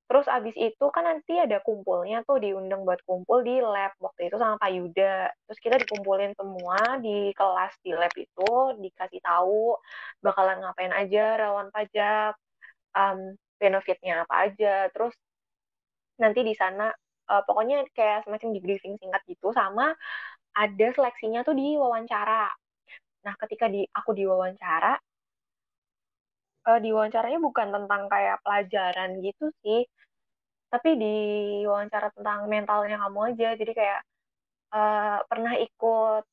Terus abis itu kan nanti ada kumpulnya tuh diundang buat kumpul di lab waktu itu sama Pak Yuda. Terus kita dikumpulin semua di kelas di lab itu dikasih tahu bakalan ngapain aja rawan pajak, um, benefitnya apa aja. Terus nanti di sana uh, pokoknya kayak semacam di briefing singkat gitu sama ada seleksinya tuh di wawancara. Nah, ketika di aku diwawancara uh, di wawancaranya bukan tentang kayak pelajaran gitu sih, tapi di wawancara tentang mentalnya kamu aja. Jadi kayak uh, pernah ikut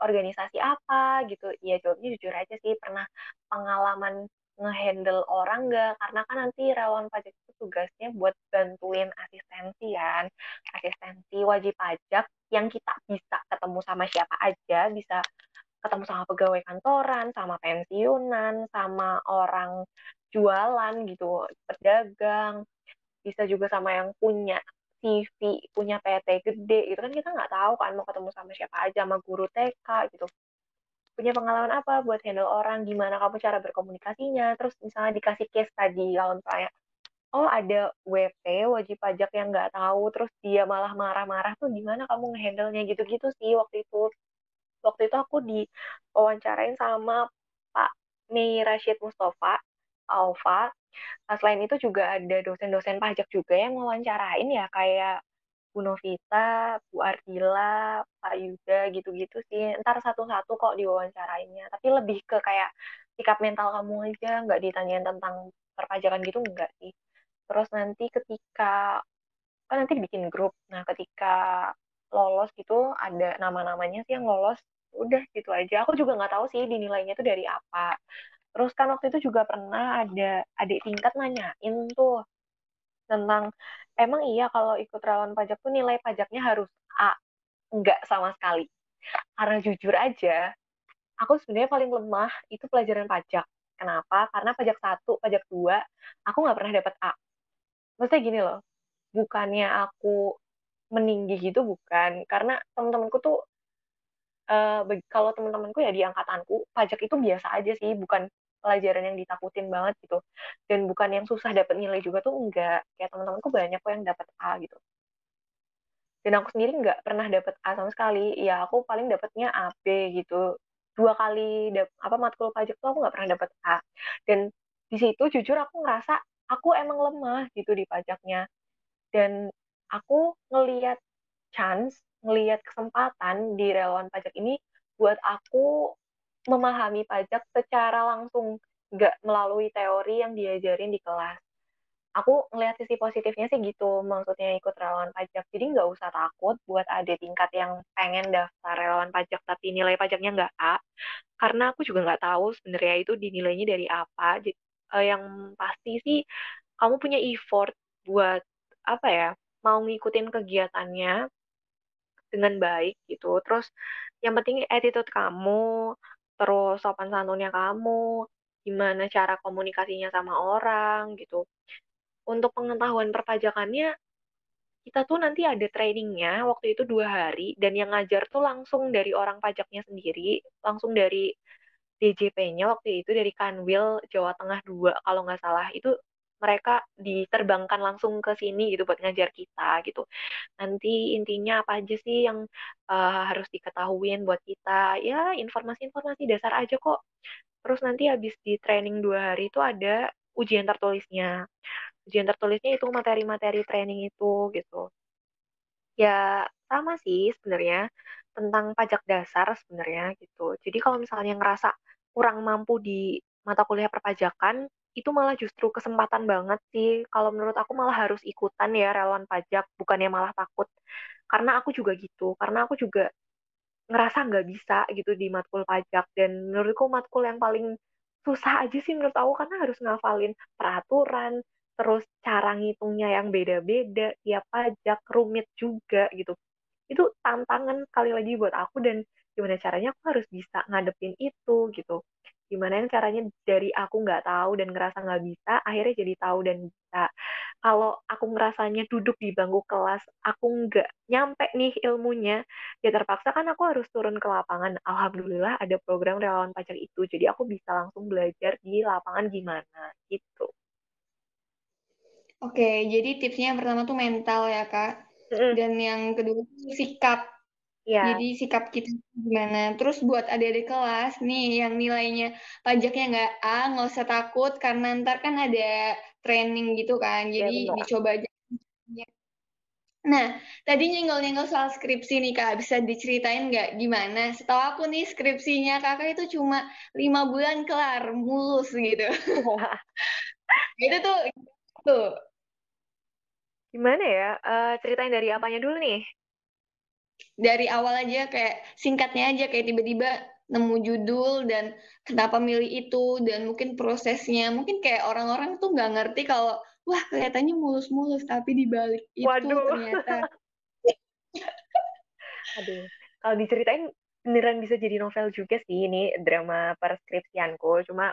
organisasi apa gitu? Iya jawabnya jujur aja sih pernah pengalaman ngehandle orang nggak? Karena kan nanti rawan pajak itu tugasnya buat bantuin asistensi kan, asistensi wajib pajak yang kita bisa ketemu sama siapa aja, bisa ketemu sama pegawai kantoran, sama pensiunan, sama orang jualan gitu, pedagang, bisa juga sama yang punya CV, punya PT gede gitu kan kita nggak tahu kan mau ketemu sama siapa aja, sama guru TK gitu. Punya pengalaman apa buat handle orang, gimana kamu cara berkomunikasinya, terus misalnya dikasih case tadi kalau misalnya oh ada WP wajib pajak yang nggak tahu terus dia malah marah-marah tuh gimana kamu ngehandle-nya gitu-gitu sih waktu itu waktu itu aku di wawancarain sama Pak Mei Rashid Mustafa, Alfa. Nah, selain itu juga ada dosen-dosen pajak juga yang wawancarain ya kayak Bu Novita, Bu Ardila, Pak Yuda gitu-gitu sih. Ntar satu-satu kok diwawancarainnya. Tapi lebih ke kayak sikap mental kamu aja, nggak ditanyain tentang perpajakan gitu enggak sih. Terus nanti ketika kan nanti dibikin grup. Nah, ketika lolos gitu ada nama-namanya sih yang lolos udah gitu aja aku juga nggak tahu sih dinilainya itu dari apa terus kan waktu itu juga pernah ada adik tingkat nanyain tuh tentang emang iya kalau ikut relawan pajak tuh nilai pajaknya harus A enggak sama sekali. Karena jujur aja aku sebenarnya paling lemah itu pelajaran pajak. Kenapa? Karena pajak satu pajak dua aku nggak pernah dapat A. Maksudnya gini loh bukannya aku meninggi gitu bukan. Karena teman-temanku tuh uh, kalau teman-temanku ya di angkatanku pajak itu biasa aja sih bukan pelajaran yang ditakutin banget gitu. Dan bukan yang susah dapat nilai juga tuh enggak. Kayak teman-temanku banyak kok yang dapat A gitu. Dan aku sendiri nggak pernah dapat A sama sekali. Ya aku paling dapatnya A B gitu. Dua kali dap apa matkul pajak tuh aku nggak pernah dapat A. Dan di situ jujur aku ngerasa aku emang lemah gitu di pajaknya. Dan aku ngeliat chance, ngeliat kesempatan di relawan pajak ini buat aku memahami pajak secara langsung, nggak melalui teori yang diajarin di kelas. Aku ngeliat sisi positifnya sih gitu, maksudnya ikut relawan pajak. Jadi nggak usah takut buat ada tingkat yang pengen daftar relawan pajak tapi nilai pajaknya nggak A. Karena aku juga nggak tahu sebenarnya itu dinilainya dari apa. Jadi, uh, yang pasti sih kamu punya effort buat apa ya mau ngikutin kegiatannya dengan baik gitu. Terus yang penting attitude kamu, terus sopan santunnya kamu, gimana cara komunikasinya sama orang gitu. Untuk pengetahuan perpajakannya, kita tuh nanti ada trainingnya waktu itu dua hari, dan yang ngajar tuh langsung dari orang pajaknya sendiri, langsung dari DJP-nya waktu itu dari Kanwil Jawa Tengah 2 kalau nggak salah itu mereka diterbangkan langsung ke sini gitu buat ngajar kita gitu. Nanti intinya apa aja sih yang uh, harus diketahuin buat kita? Ya informasi-informasi dasar aja kok. Terus nanti habis di training dua hari itu ada ujian tertulisnya. Ujian tertulisnya itu materi-materi training itu gitu. Ya sama sih sebenarnya tentang pajak dasar sebenarnya gitu. Jadi kalau misalnya ngerasa kurang mampu di mata kuliah perpajakan, itu malah justru kesempatan banget sih. Kalau menurut aku malah harus ikutan ya relawan pajak, bukannya malah takut. Karena aku juga gitu, karena aku juga ngerasa nggak bisa gitu di matkul pajak. Dan menurutku matkul yang paling susah aja sih menurut aku, karena harus ngafalin peraturan, terus cara ngitungnya yang beda-beda, tiap pajak, rumit juga gitu. Itu tantangan sekali lagi buat aku, dan gimana caranya aku harus bisa ngadepin itu gitu gimana yang caranya dari aku nggak tahu dan ngerasa nggak bisa akhirnya jadi tahu dan bisa. Kalau aku ngerasanya duduk di bangku kelas aku nggak nyampe nih ilmunya ya terpaksa kan aku harus turun ke lapangan. Alhamdulillah ada program relawan pajak itu jadi aku bisa langsung belajar di lapangan gimana gitu. Oke jadi tipsnya yang pertama tuh mental ya kak. Dan yang kedua sikap Ya. Jadi sikap kita gimana. Terus buat adik-adik kelas nih yang nilainya pajaknya nggak A, nggak usah takut karena ntar kan ada training gitu kan. Iya, Jadi ya, dicoba aja. Nah, tadi nyenggol-nyenggol soal skripsi nih Kak, bisa diceritain nggak gimana? Setahu aku nih skripsinya Kakak itu cuma lima bulan kelar, mulus gitu. itu tuh, tuh. Gimana ya? Uh, ceritain dari apanya dulu nih? Dari awal aja kayak singkatnya aja kayak tiba-tiba nemu judul dan kenapa milih itu dan mungkin prosesnya. Mungkin kayak orang-orang tuh nggak ngerti kalau wah kelihatannya mulus-mulus tapi di balik itu Waduh. ternyata. Aduh. Kalau diceritain beneran bisa jadi novel juga sih ini drama perskripsianku. Cuma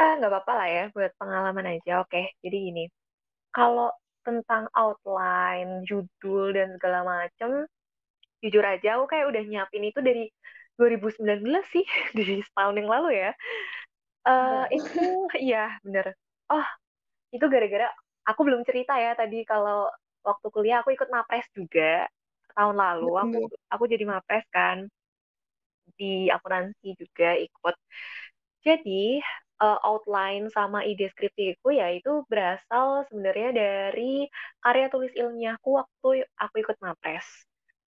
ah nggak apa-apa lah ya buat pengalaman aja. Oke jadi gini. Kalau tentang outline judul dan segala macem jujur aja aku kayak udah nyiapin itu dari 2019 sih dari setahun yang lalu ya. Uh, itu iya bener. Oh itu gara-gara aku belum cerita ya tadi kalau waktu kuliah aku ikut mapres juga tahun lalu aku aku jadi mapres kan di akuntansi juga ikut. Jadi, uh, outline sama ide skripsiku ya itu berasal sebenarnya dari karya tulis ilmiahku waktu aku ikut MAPRES.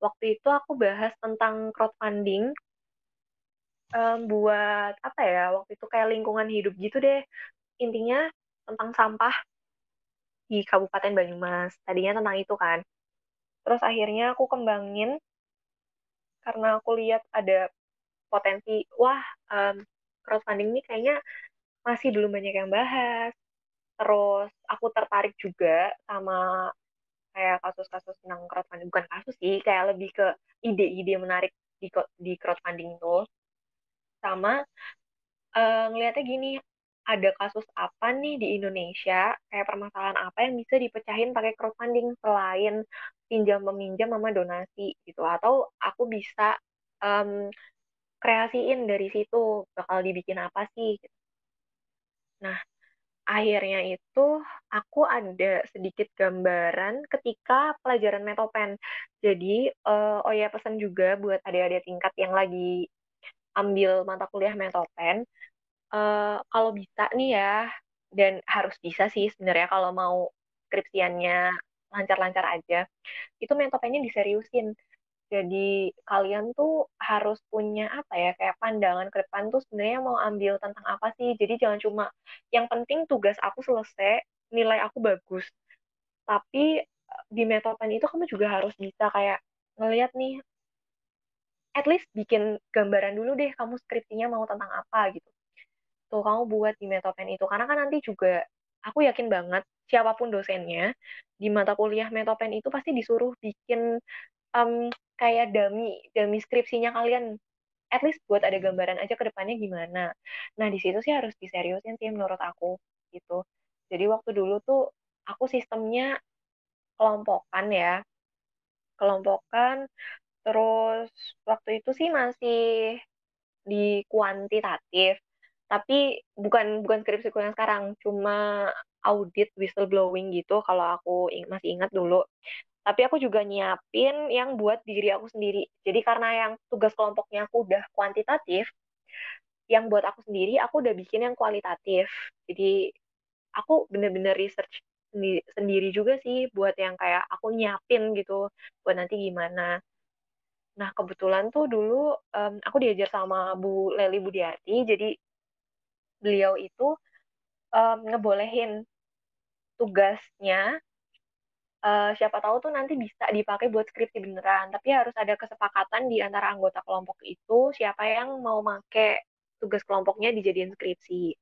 Waktu itu aku bahas tentang crowdfunding um, buat apa ya? Waktu itu kayak lingkungan hidup gitu deh. Intinya tentang sampah di Kabupaten Banyumas. Tadinya tentang itu kan. Terus akhirnya aku kembangin karena aku lihat ada potensi, wah um, crowdfunding ini kayaknya masih belum banyak yang bahas. Terus aku tertarik juga sama kayak kasus-kasus tentang crowdfunding. Bukan kasus sih, kayak lebih ke ide-ide menarik di, di crowdfunding itu. Sama uh, ngelihatnya gini, ada kasus apa nih di Indonesia, kayak permasalahan apa yang bisa dipecahin pakai crowdfunding selain pinjam meminjam sama donasi gitu atau aku bisa um, kreasiin dari situ bakal dibikin apa sih gitu. Nah, akhirnya itu aku ada sedikit gambaran ketika pelajaran metopen. Jadi, uh, oh ya pesan juga buat adik-adik tingkat yang lagi ambil mata kuliah metopen, uh, kalau bisa nih ya, dan harus bisa sih sebenarnya kalau mau skripsiannya lancar-lancar aja, itu metopennya diseriusin. Jadi kalian tuh harus punya apa ya kayak pandangan ke depan tuh sebenarnya mau ambil tentang apa sih. Jadi jangan cuma yang penting tugas aku selesai, nilai aku bagus. Tapi eh, di metopen itu kamu juga harus bisa kayak ngelihat nih at least bikin gambaran dulu deh kamu skripsinya mau tentang apa gitu. Tuh kamu buat di metopen itu karena kan nanti juga aku yakin banget siapa pun dosennya di mata kuliah metopen itu pasti disuruh bikin um, kayak dami dami skripsinya kalian at least buat ada gambaran aja ke depannya gimana. Nah, di situ sih harus diseriusin sih menurut aku gitu. Jadi waktu dulu tuh aku sistemnya kelompokan ya. Kelompokan terus waktu itu sih masih di kuantitatif. Tapi bukan bukan skripsiku yang sekarang, cuma audit whistleblowing gitu kalau aku masih ingat dulu tapi aku juga nyiapin yang buat diri aku sendiri. Jadi karena yang tugas kelompoknya aku udah kuantitatif, yang buat aku sendiri aku udah bikin yang kualitatif. Jadi aku bener-bener research sendiri, juga sih buat yang kayak aku nyiapin gitu buat nanti gimana. Nah kebetulan tuh dulu um, aku diajar sama Bu Leli Budiarti, jadi beliau itu um, ngebolehin tugasnya uh, siapa tahu tuh nanti bisa dipakai buat skripsi beneran. Tapi harus ada kesepakatan di antara anggota kelompok itu siapa yang mau make tugas kelompoknya dijadiin skripsi.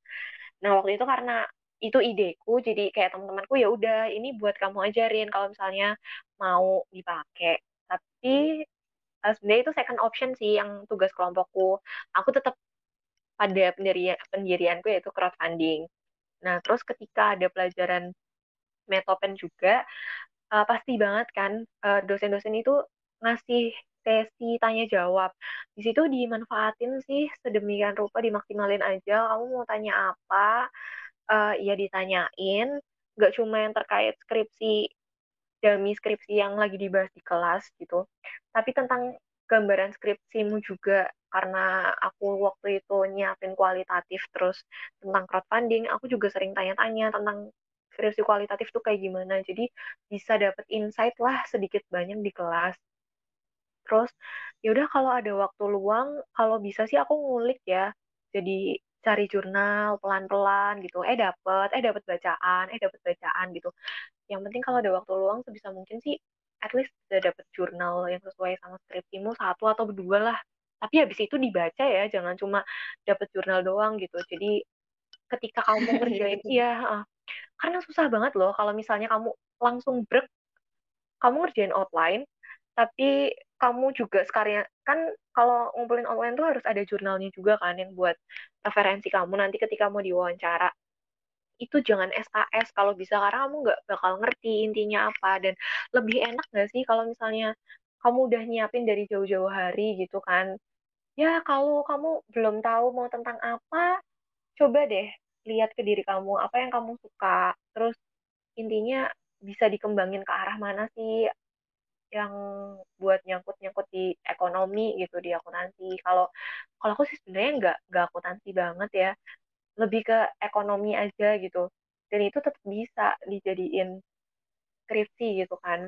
Nah waktu itu karena itu ideku, jadi kayak teman-temanku ya udah ini buat kamu ajarin kalau misalnya mau dipakai. Tapi uh, sebenarnya itu second option sih yang tugas kelompokku. Aku tetap pada pendirian pendirianku yaitu crowdfunding. Nah terus ketika ada pelajaran metopen juga uh, pasti banget kan uh, dosen-dosen itu ngasih sesi tanya jawab. Di situ dimanfaatin sih sedemikian rupa dimaksimalin aja. Kamu mau tanya apa, uh, ya ditanyain. Gak cuma yang terkait skripsi, dami skripsi yang lagi dibahas di kelas gitu. Tapi tentang gambaran skripsimu juga karena aku waktu itu nyiapin kualitatif terus tentang crowdfunding, aku juga sering tanya-tanya tentang skripsi kualitatif tuh kayak gimana. Jadi bisa dapet insight lah sedikit banyak di kelas. Terus yaudah kalau ada waktu luang, kalau bisa sih aku ngulik ya. Jadi cari jurnal pelan-pelan gitu. Eh dapet, eh dapet bacaan, eh dapet bacaan gitu. Yang penting kalau ada waktu luang sebisa mungkin sih at least bisa dapet jurnal yang sesuai sama skripsimu satu atau dua lah. Tapi habis itu dibaca ya, jangan cuma dapet jurnal doang gitu. Jadi ketika kamu ngerjain, iya, karena susah banget loh kalau misalnya kamu langsung break, kamu ngerjain outline, tapi kamu juga sekarang kan kalau ngumpulin outline tuh harus ada jurnalnya juga kan yang buat referensi kamu nanti ketika mau diwawancara. Itu jangan SKS kalau bisa karena kamu nggak bakal ngerti intinya apa dan lebih enak nggak sih kalau misalnya kamu udah nyiapin dari jauh-jauh hari gitu kan. Ya kalau kamu belum tahu mau tentang apa, coba deh lihat ke diri kamu apa yang kamu suka terus intinya bisa dikembangin ke arah mana sih yang buat nyangkut-nyangkut di ekonomi gitu di akuntansi. Kalau kalau aku sih sebenarnya nggak nggak akuntansi banget ya, lebih ke ekonomi aja gitu. Dan itu tetap bisa dijadiin skripsi gitu kan.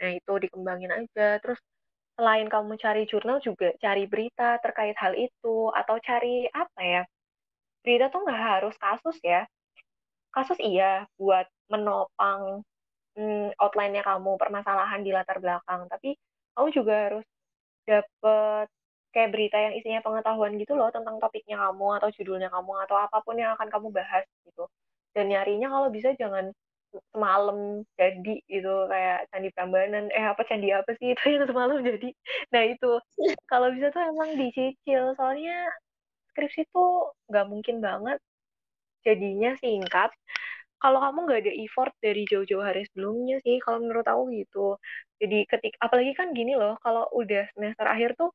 Nah itu dikembangin aja. Terus selain kamu cari jurnal juga cari berita terkait hal itu atau cari apa ya? Berita tuh nggak harus kasus ya. Kasus iya buat menopang hmm, outline-nya kamu, permasalahan di latar belakang. Tapi kamu juga harus dapet kayak berita yang isinya pengetahuan gitu loh tentang topiknya kamu atau judulnya kamu atau apa pun yang akan kamu bahas gitu. Dan nyarinya kalau bisa jangan semalam jadi gitu kayak candi Prambanan eh apa candi apa sih itu yang semalam jadi nah itu kalau bisa tuh emang dicicil soalnya skripsi tuh nggak mungkin banget jadinya singkat. Kalau kamu nggak ada effort dari jauh-jauh hari sebelumnya sih kalau menurut aku gitu. Jadi ketik apalagi kan gini loh kalau udah semester akhir tuh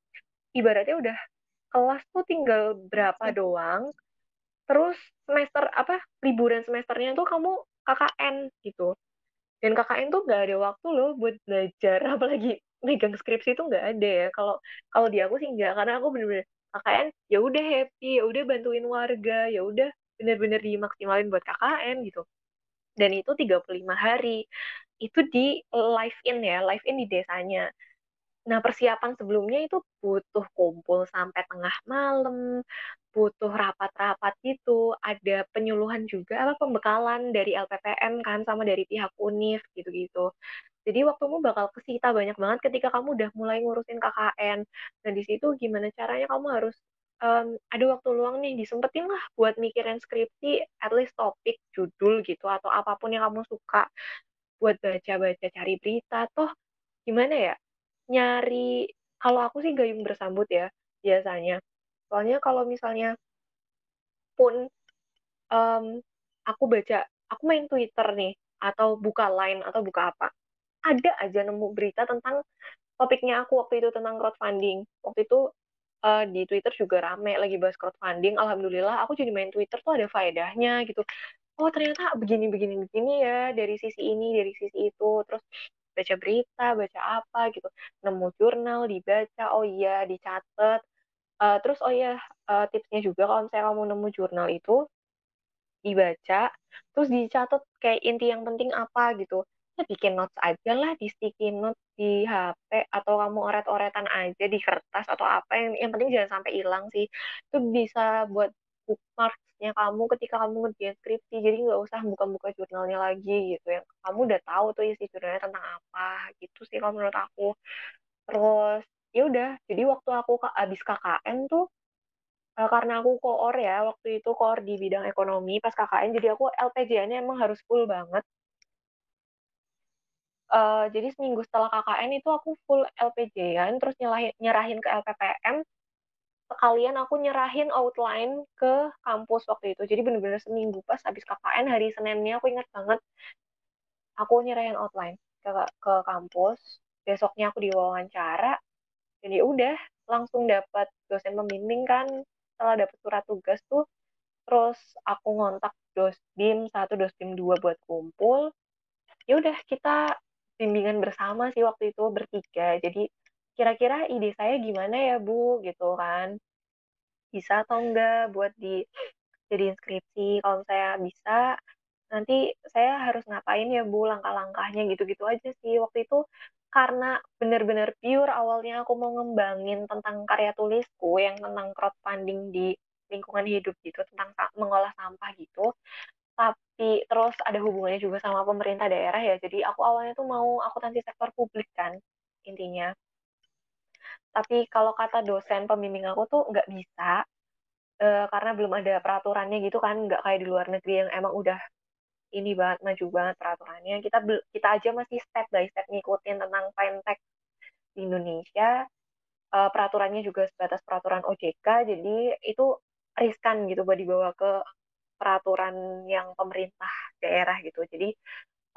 ibaratnya udah kelas tuh tinggal berapa doang terus semester apa liburan semesternya tuh kamu KKN gitu. Dan KKN tuh nggak ada waktu loh buat belajar apalagi megang skripsi itu nggak ada ya. Kalau kalau di aku sih nggak karena aku bener-bener KKN ya udah happy ya udah bantuin warga ya udah bener-bener dimaksimalin buat KKN gitu. Dan itu 35 hari. Itu di live in ya live in di desanya nah persiapan sebelumnya itu butuh kumpul sampai tengah malam butuh rapat-rapat gitu. Ada penyuluhan juga apa pembekalan dari LPPM kan sama dari pihak UNIF gitu-gitu. Jadi waktumu bakal kesita banyak banget ketika kamu udah mulai ngurusin KKN dan di situ gimana caranya kamu harus um, ada waktu luang nih disempetin lah buat mikirin skripsi at least topik judul gitu atau apa pun yang kamu suka. Buat baca-baca cari berita toh gimana ya nyari kalau aku sih gayung bersambut ya biasanya soalnya kalau misalnya pun um, aku baca aku main Twitter nih atau buka Line atau buka apa ada aja nemu berita tentang topiknya aku waktu itu tentang crowdfunding waktu itu uh, di Twitter juga rame lagi bahas crowdfunding. Alhamdulillah aku jadi main Twitter tuh ada faedahnya gitu. Oh ternyata begini begini begini ya dari sisi ini dari sisi itu terus baca berita baca apa gitu. Nemu jurnal dibaca oh iya dicatat. Uh, terus oh iya uh, tipsnya juga kalau misalnya kamu nemu jurnal itu dibaca terus dicatat kayak inti yang penting apa gitu. Ya bikin notes aja lah di sticky note di HP atau kamu oret-oretan aja di kertas atau apa yang yang penting jangan sampai hilang sih. Itu bisa buat bookmarksnya kamu ketika kamu ngerjain skripsi jadi nggak usah buka-buka jurnalnya lagi gitu. Yang kamu udah tahu tuh isi jurnalnya tentang apa gitu sih kalau menurut aku. Terus ya udah jadi waktu aku abis KKN tuh uh, karena aku koor ya waktu itu koor di bidang ekonomi pas KKN jadi aku LPJ-nya emang harus full banget. Uh, jadi seminggu setelah KKN itu aku full LPJ-an, terus nyerahin, nyerahin ke LPPM, sekalian aku nyerahin outline ke kampus waktu itu. Jadi bener-bener seminggu pas habis KKN, hari Seninnya aku ingat banget, aku nyerahin outline ke, ke kampus, besoknya aku diwawancara, dan ya udah langsung dapat dosen pembimbing kan, setelah dapat surat tugas tuh, terus aku ngontak dosbim satu dosbim dua buat kumpul ya udah kita bimbingan bersama sih waktu itu bertiga. Jadi kira-kira ide saya gimana ya Bu gitu kan. Bisa atau enggak buat di jadi inskripsi. Kalau saya bisa nanti saya harus ngapain ya Bu langkah-langkahnya gitu-gitu aja sih. Waktu itu karena benar-benar pure awalnya aku mau ngembangin tentang karya tulisku yang tentang crowdfunding di lingkungan hidup gitu tentang mengolah sampah gitu tapi terus ada hubungannya juga sama pemerintah daerah ya. Jadi aku awalnya tuh mau akuntansi sektor publik kan intinya. Tapi kalau kata dosen pembimbing aku tuh nggak bisa uh, karena belum ada peraturannya gitu kan, nggak kayak di luar negeri yang emang udah ini banget maju banget peraturannya. Kita kita aja masih step by step ngikutin tentang fintech di Indonesia. Uh, peraturannya juga sebatas peraturan OJK, jadi itu riskan gitu buat dibawa ke peraturan yang pemerintah daerah gitu. Jadi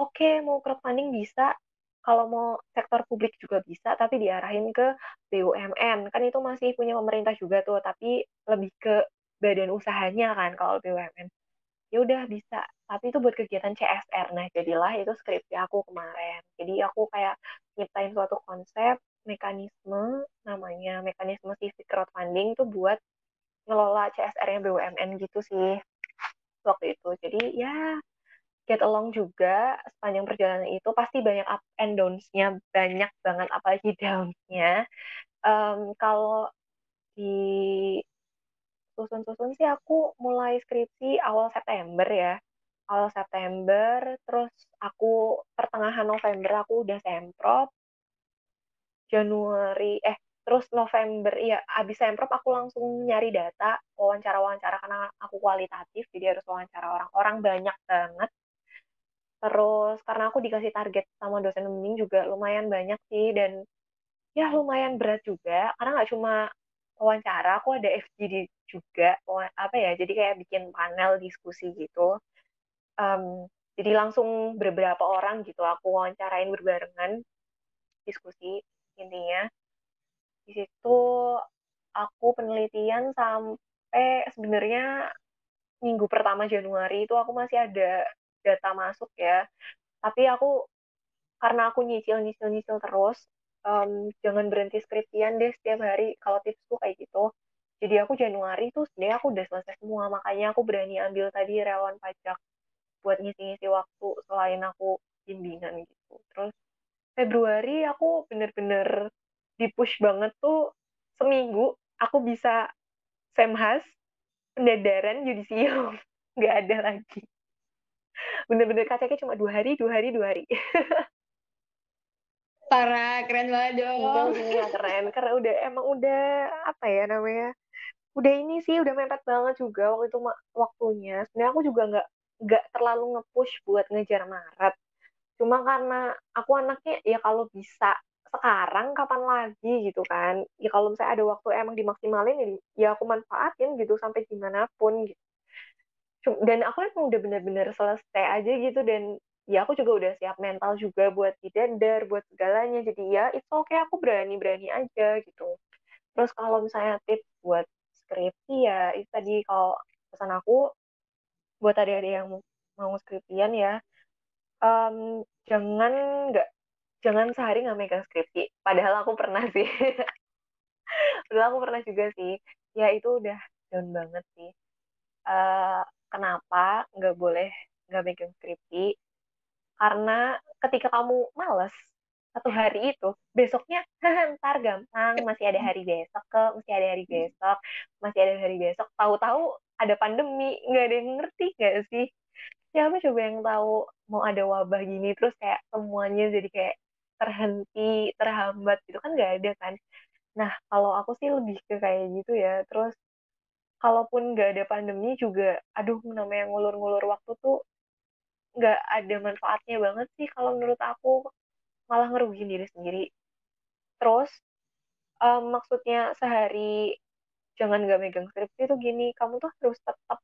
oke okay, mau crowdfunding bisa, kalau mau sektor publik juga bisa, tapi diarahin ke BUMN. Kan itu masih punya pemerintah juga tuh, tapi lebih ke badan usahanya kan kalau BUMN. ya udah bisa tapi itu buat kegiatan CSR nah jadilah itu skripsi aku kemarin jadi aku kayak nyiptain suatu konsep mekanisme namanya mekanisme civic crowdfunding itu buat ngelola CSR-nya BUMN gitu sih waktu itu jadi ya get along juga sepanjang perjalanan itu pasti banyak up and downs-nya banyak banget apalagi downs-nya um, kalau di susun-susun sih aku mulai skripsi awal September ya. Awal September, terus aku pertengahan November aku udah semprot. Januari, eh terus November, ya abis semprot aku langsung nyari data, wawancara-wawancara karena aku kualitatif, jadi harus wawancara orang-orang banyak banget. Terus karena aku dikasih target sama dosen pembimbing juga lumayan banyak sih, dan ya lumayan berat juga, karena nggak cuma wawancara aku ada FGD juga apa ya jadi kayak bikin panel diskusi gitu. Um, jadi langsung beberapa orang gitu aku wawancarain berbarengan diskusi intinya. Di situ aku penelitian sampai sebenarnya minggu pertama Januari itu aku masih ada data masuk ya. Tapi aku karena aku nyicil nyicil nyicil terus um, jangan berhenti skripsian deh setiap hari kalau tipsku kayak gitu. Jadi aku Januari tuh sebenarnya aku udah selesai semua makanya aku berani ambil tadi relawan pajak buat ngisi-ngisi waktu selain aku bimbingan gitu. Terus Februari aku bener-bener di push banget tuh seminggu aku bisa semhas pendadaran yudisium nggak ada lagi bener-bener kacanya cuma dua hari dua hari dua hari Parah, keren banget dong. Iya, keren. Karena udah emang udah apa ya namanya? Udah ini sih udah mepet banget juga waktu itu waktunya. Sebenarnya aku juga nggak nggak terlalu nge-push buat ngejar Maret. Cuma karena aku anaknya ya kalau bisa sekarang kapan lagi gitu kan. Ya kalau misalnya ada waktu emang dimaksimalin ya, ya aku manfaatin gitu sampai gimana pun gitu. Dan aku emang udah bener-bener selesai aja gitu dan ya aku juga udah siap mental juga buat didender, buat segalanya. Jadi ya itu oke okay, aku berani-berani aja gitu. Terus kalau misalnya tips buat skripsi ya itu tadi kalau pesan aku buat adik-adik yang mau skripsian ya um, jangan nggak jangan sehari nggak megang skripsi. Padahal aku pernah sih. Padahal aku pernah juga sih. Ya itu udah down banget sih. Uh, kenapa nggak boleh nggak megang skripsi? Karena ketika kamu males satu hari itu, besoknya ntar gampang, masih ada hari besok ke, masih ada hari besok, masih ada hari besok. Tahu-tahu ada pandemi, nggak ada yang ngerti nggak sih? Siapa coba yang tahu mau ada wabah gini, terus kayak semuanya jadi kayak terhenti, terhambat gitu kan nggak ada kan? Nah, kalau aku sih lebih ke kayak gitu ya. Terus, kalaupun nggak ada pandemi juga, aduh namanya ngulur-ngulur waktu tuh nggak ada manfaatnya banget sih kalau menurut aku. Malah ngerugiin diri sendiri. Terus um, maksudnya sehari jangan nggak megang skripsi itu gini kamu tuh harus tetap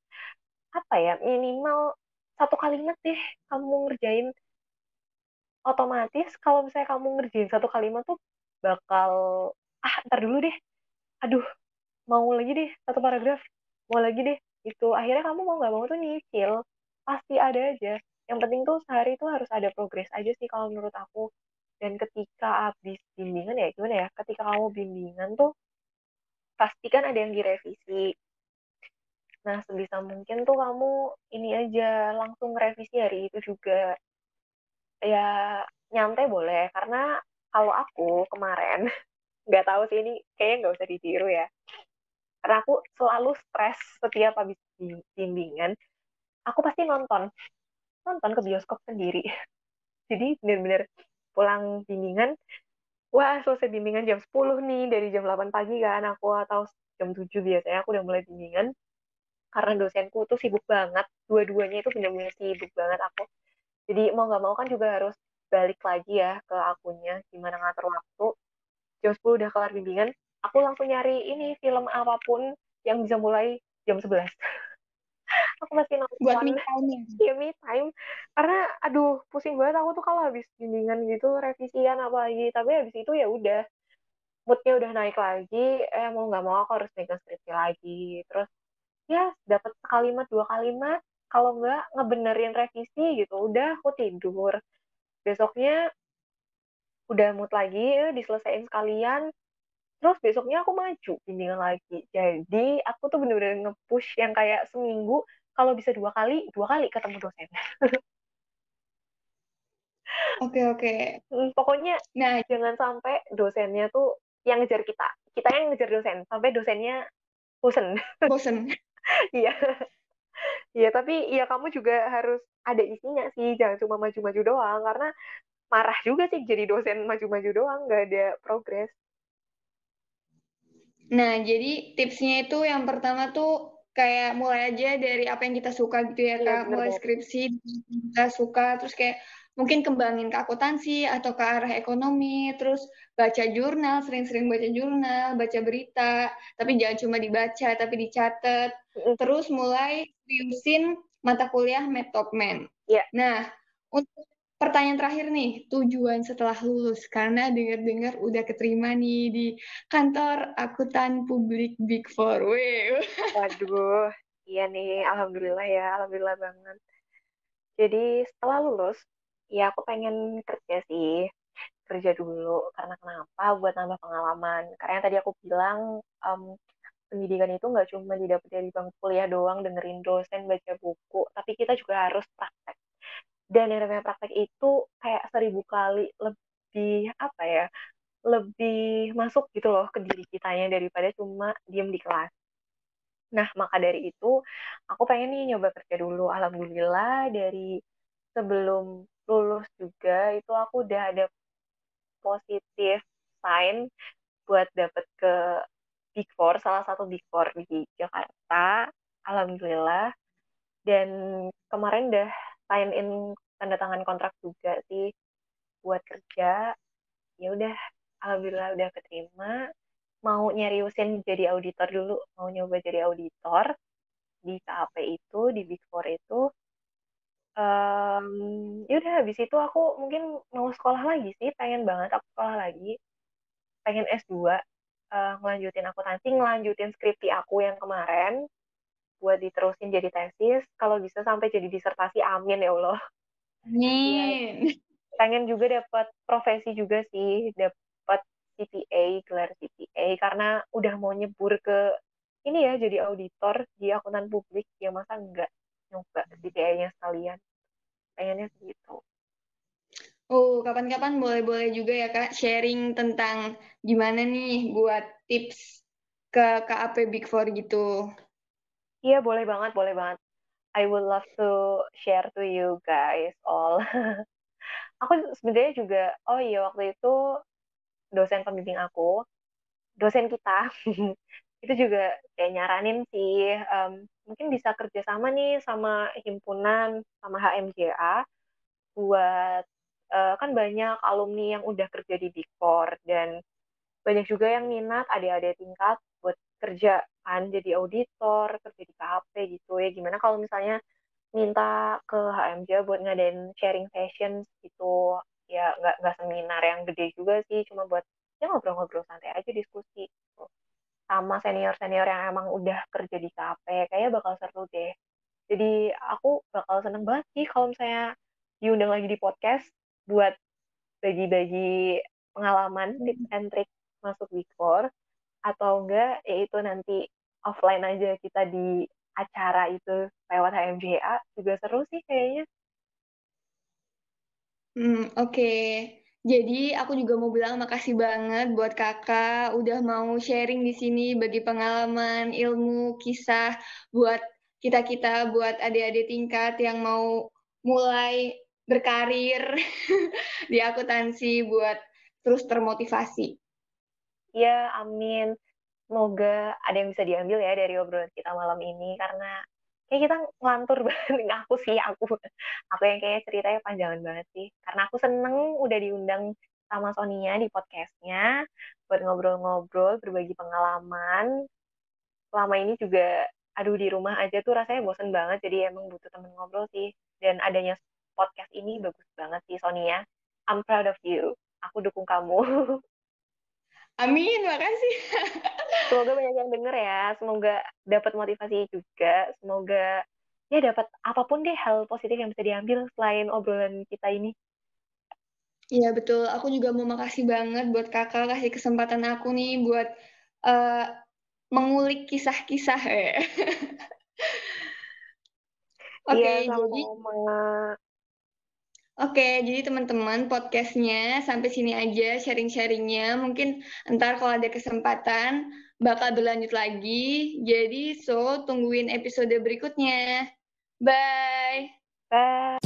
apa ya minimal satu kalimat deh kamu ngerjain. Otomatis kalau misalnya kamu ngerjain satu kalimat tuh bakal ah ntar dulu deh. Aduh mau lagi deh satu paragraf mau lagi deh itu akhirnya kamu mau nggak mau tuh nyicil pasti ada aja. Yang penting tuh sehari itu harus ada progres aja sih kalau menurut aku. Dan ketika habis bimbingan ya gimana ya ketika kamu bimbingan tuh pastikan ada yang direvisi. Nah sebisa mungkin tuh kamu ini aja langsung revisi hari itu juga. Ya nyantai boleh karena kalau aku kemarin nggak tahu sih ini kayaknya nggak usah ditiru ya karena aku selalu stres setiap habis bimbingan aku pasti nonton. Nonton ke bioskop sendiri. Jadi bener-bener pulang bimbingan wah selesai bimbingan jam 10 nih dari jam 8 pagi kan aku atau jam 7 biasanya aku udah mulai bimbingan. Karena dosenku tuh sibuk banget dua-duanya itu bener-bener sibuk banget aku. Jadi mau nggak mau kan juga harus balik lagi ya ke akunnya gimana ngatur waktu. Jam 10 udah kelar bimbingan aku langsung nyari ini film apa pun yang bisa mulai jam 11 aku masih nonton. Buat me time ya me time. Karena aduh pusing banget. Aku tuh kalau habis bimbingan gitu revisian apa lagi tapi habis itu ya udah moodnya udah naik lagi. Eh mau nggak mau aku harus megang skripsi lagi. Terus ya dapat kalimat dua kalimat. Kalau nggak ngebenerin revisi gitu udah aku tidur. Besoknya udah mood lagi ya, diselesaikan sekalian terus besoknya aku maju bimbingan lagi. Jadi aku tuh bener-bener nge-push yang kayak seminggu kalau bisa dua kali dua kali ketemu dosen. Oke, oke. Hmm, pokoknya Nah, jangan sampai dosennya tuh yang ngejar kita. Kita yang ngejar dosen sampai dosennya bosen. Bosen. iya. Iya tapi ya kamu juga harus ada isinya sih. Jangan cuma maju-maju doang karena marah juga sih jadi dosen maju-maju doang nggak ada progres Nah, jadi tipsnya itu yang pertama tuh kayak mulai aja dari apa yang kita suka gitu ya, Iya, Kak. bener Mulai skripsi kita suka, terus kayak mungkin kembangin ke akuntansi atau ke arah ekonomi, terus baca jurnal, sering-sering baca jurnal, baca berita, tapi jangan cuma dibaca, tapi dicatat. Mm-mm. Terus mulai seriusin mata kuliah Metokmen. Iya. Nah, untuk pertanyaan terakhir nih, tujuan setelah lulus, karena dengar-dengar udah keterima nih di kantor akuntan publik Big Four. Wih. waduh iya nih alhamdulillah ya alhamdulillah banget. Jadi setelah lulus ya aku pengen kerja sih kerja dulu. Karena kenapa? Buat nambah pengalaman. Karena yang tadi aku bilang em, pendidikan itu nggak cuma didapat dari bangku kuliah doang dengerin dosen baca buku. Tapi kita juga harus praktek dan yang namanya praktek itu kayak seribu kali lebih apa ya lebih masuk gitu loh ke diri kitanya daripada cuma diem di kelas nah maka dari itu aku pengen nih nyoba kerja dulu alhamdulillah dari sebelum lulus juga itu aku udah ada positif sign buat dapet ke Big Four, salah satu Big Four di Jakarta. Alhamdulillah. Dan kemarin udah sign in tanda tangan kontrak juga sih buat kerja. Ya udah, alhamdulillah udah keterima. Mau nyeriusin jadi auditor dulu, mau nyoba jadi auditor di KAP itu, di Big Four itu. Em, ya udah habis itu aku mungkin mau sekolah lagi sih, pengen banget aku sekolah lagi. Pengen S2 eh, ngelanjutin akuntansi, ngelanjutin skripsi aku yang kemarin buat diterusin jadi tesis, kalau bisa sampai jadi disertasi, amin ya Allah. Amin. Pengen juga dapat profesi juga sih, dapat CPA, gelar CPA, karena udah mau nyebur ke ini ya, jadi auditor di akuntan publik, ya masa enggak nyoba CPA-nya sekalian. Pengennya segitu. Oh, kapan-kapan boleh-boleh juga ya Kak sharing tentang gimana nih buat tips ke KAP Big Four gitu. Iya, boleh banget, boleh banget. I would love to share to you guys all. Aku sebenarnya juga, oh iya waktu itu dosen pembimbing aku, dosen kita, itu juga kayak nyaranin sih, em, mungkin bisa kerjasama nih sama himpunan, sama HMJA, buat, eh, kan banyak alumni yang udah kerja di Big Four, dan banyak juga yang minat adik-adik tingkat buat kerja kan jadi auditor kerja di KHP gitu ya. Gimana kalau misalnya minta ke HMJ buat ngadain sharing sessions gitu. Ya nggak nggak seminar yang gede juga sih cuma buat ya ngobrol-ngobrol santai aja diskusi gitu. sama senior-senior yang emang udah kerja di KHP kayak bakal seru deh. Jadi aku bakal seneng banget sih kalau misalnya diundang lagi di podcast buat bagi-bagi pengalaman tips and trick masuk Big Four atau enggak yaitu nanti offline aja kita di acara itu lewat HMJA juga seru sih kayaknya. Hmm, oke. Jadi aku juga mau bilang makasih banget buat kakak udah mau sharing di sini bagi pengalaman, ilmu, kisah buat kita-kita, buat adik-adik tingkat yang mau mulai berkarir di akuntansi buat terus termotivasi. Ya, amin. Semoga ada yang bisa diambil ya dari obrolan kita malam ini karena kayak kita ngelantur banget. Aku sih aku. Aku yang kayaknya ceritanya panjangan banget sih. Karena aku seneng udah diundang sama Sonia di podcastnya buat ngobrol-ngobrol berbagi pengalaman. Selama ini juga aduh di rumah aja tuh rasanya bosen banget jadi emang butuh temen ngobrol sih. Dan adanya podcast ini bagus banget sih Sonia. I'm proud of you. Aku dukung kamu Amin, makasih. semoga banyak yang denger ya semoga dapat motivasi juga semoga ya dapat apa pun deh hal positif yang bisa diambil selain obrolan kita ini. Iya betul, aku juga mau makasih banget buat kakak kasih kesempatan aku nih buat uh, mengulik kisah-kisah ya. Oke, okay, iya, jadi Oke, jadi teman-teman podcastnya sampai sini aja sharing-sharingnya. Mungkin ntar kalau ada kesempatan bakal berlanjut lagi. Jadi so tungguin episode berikutnya. Bye. Bye.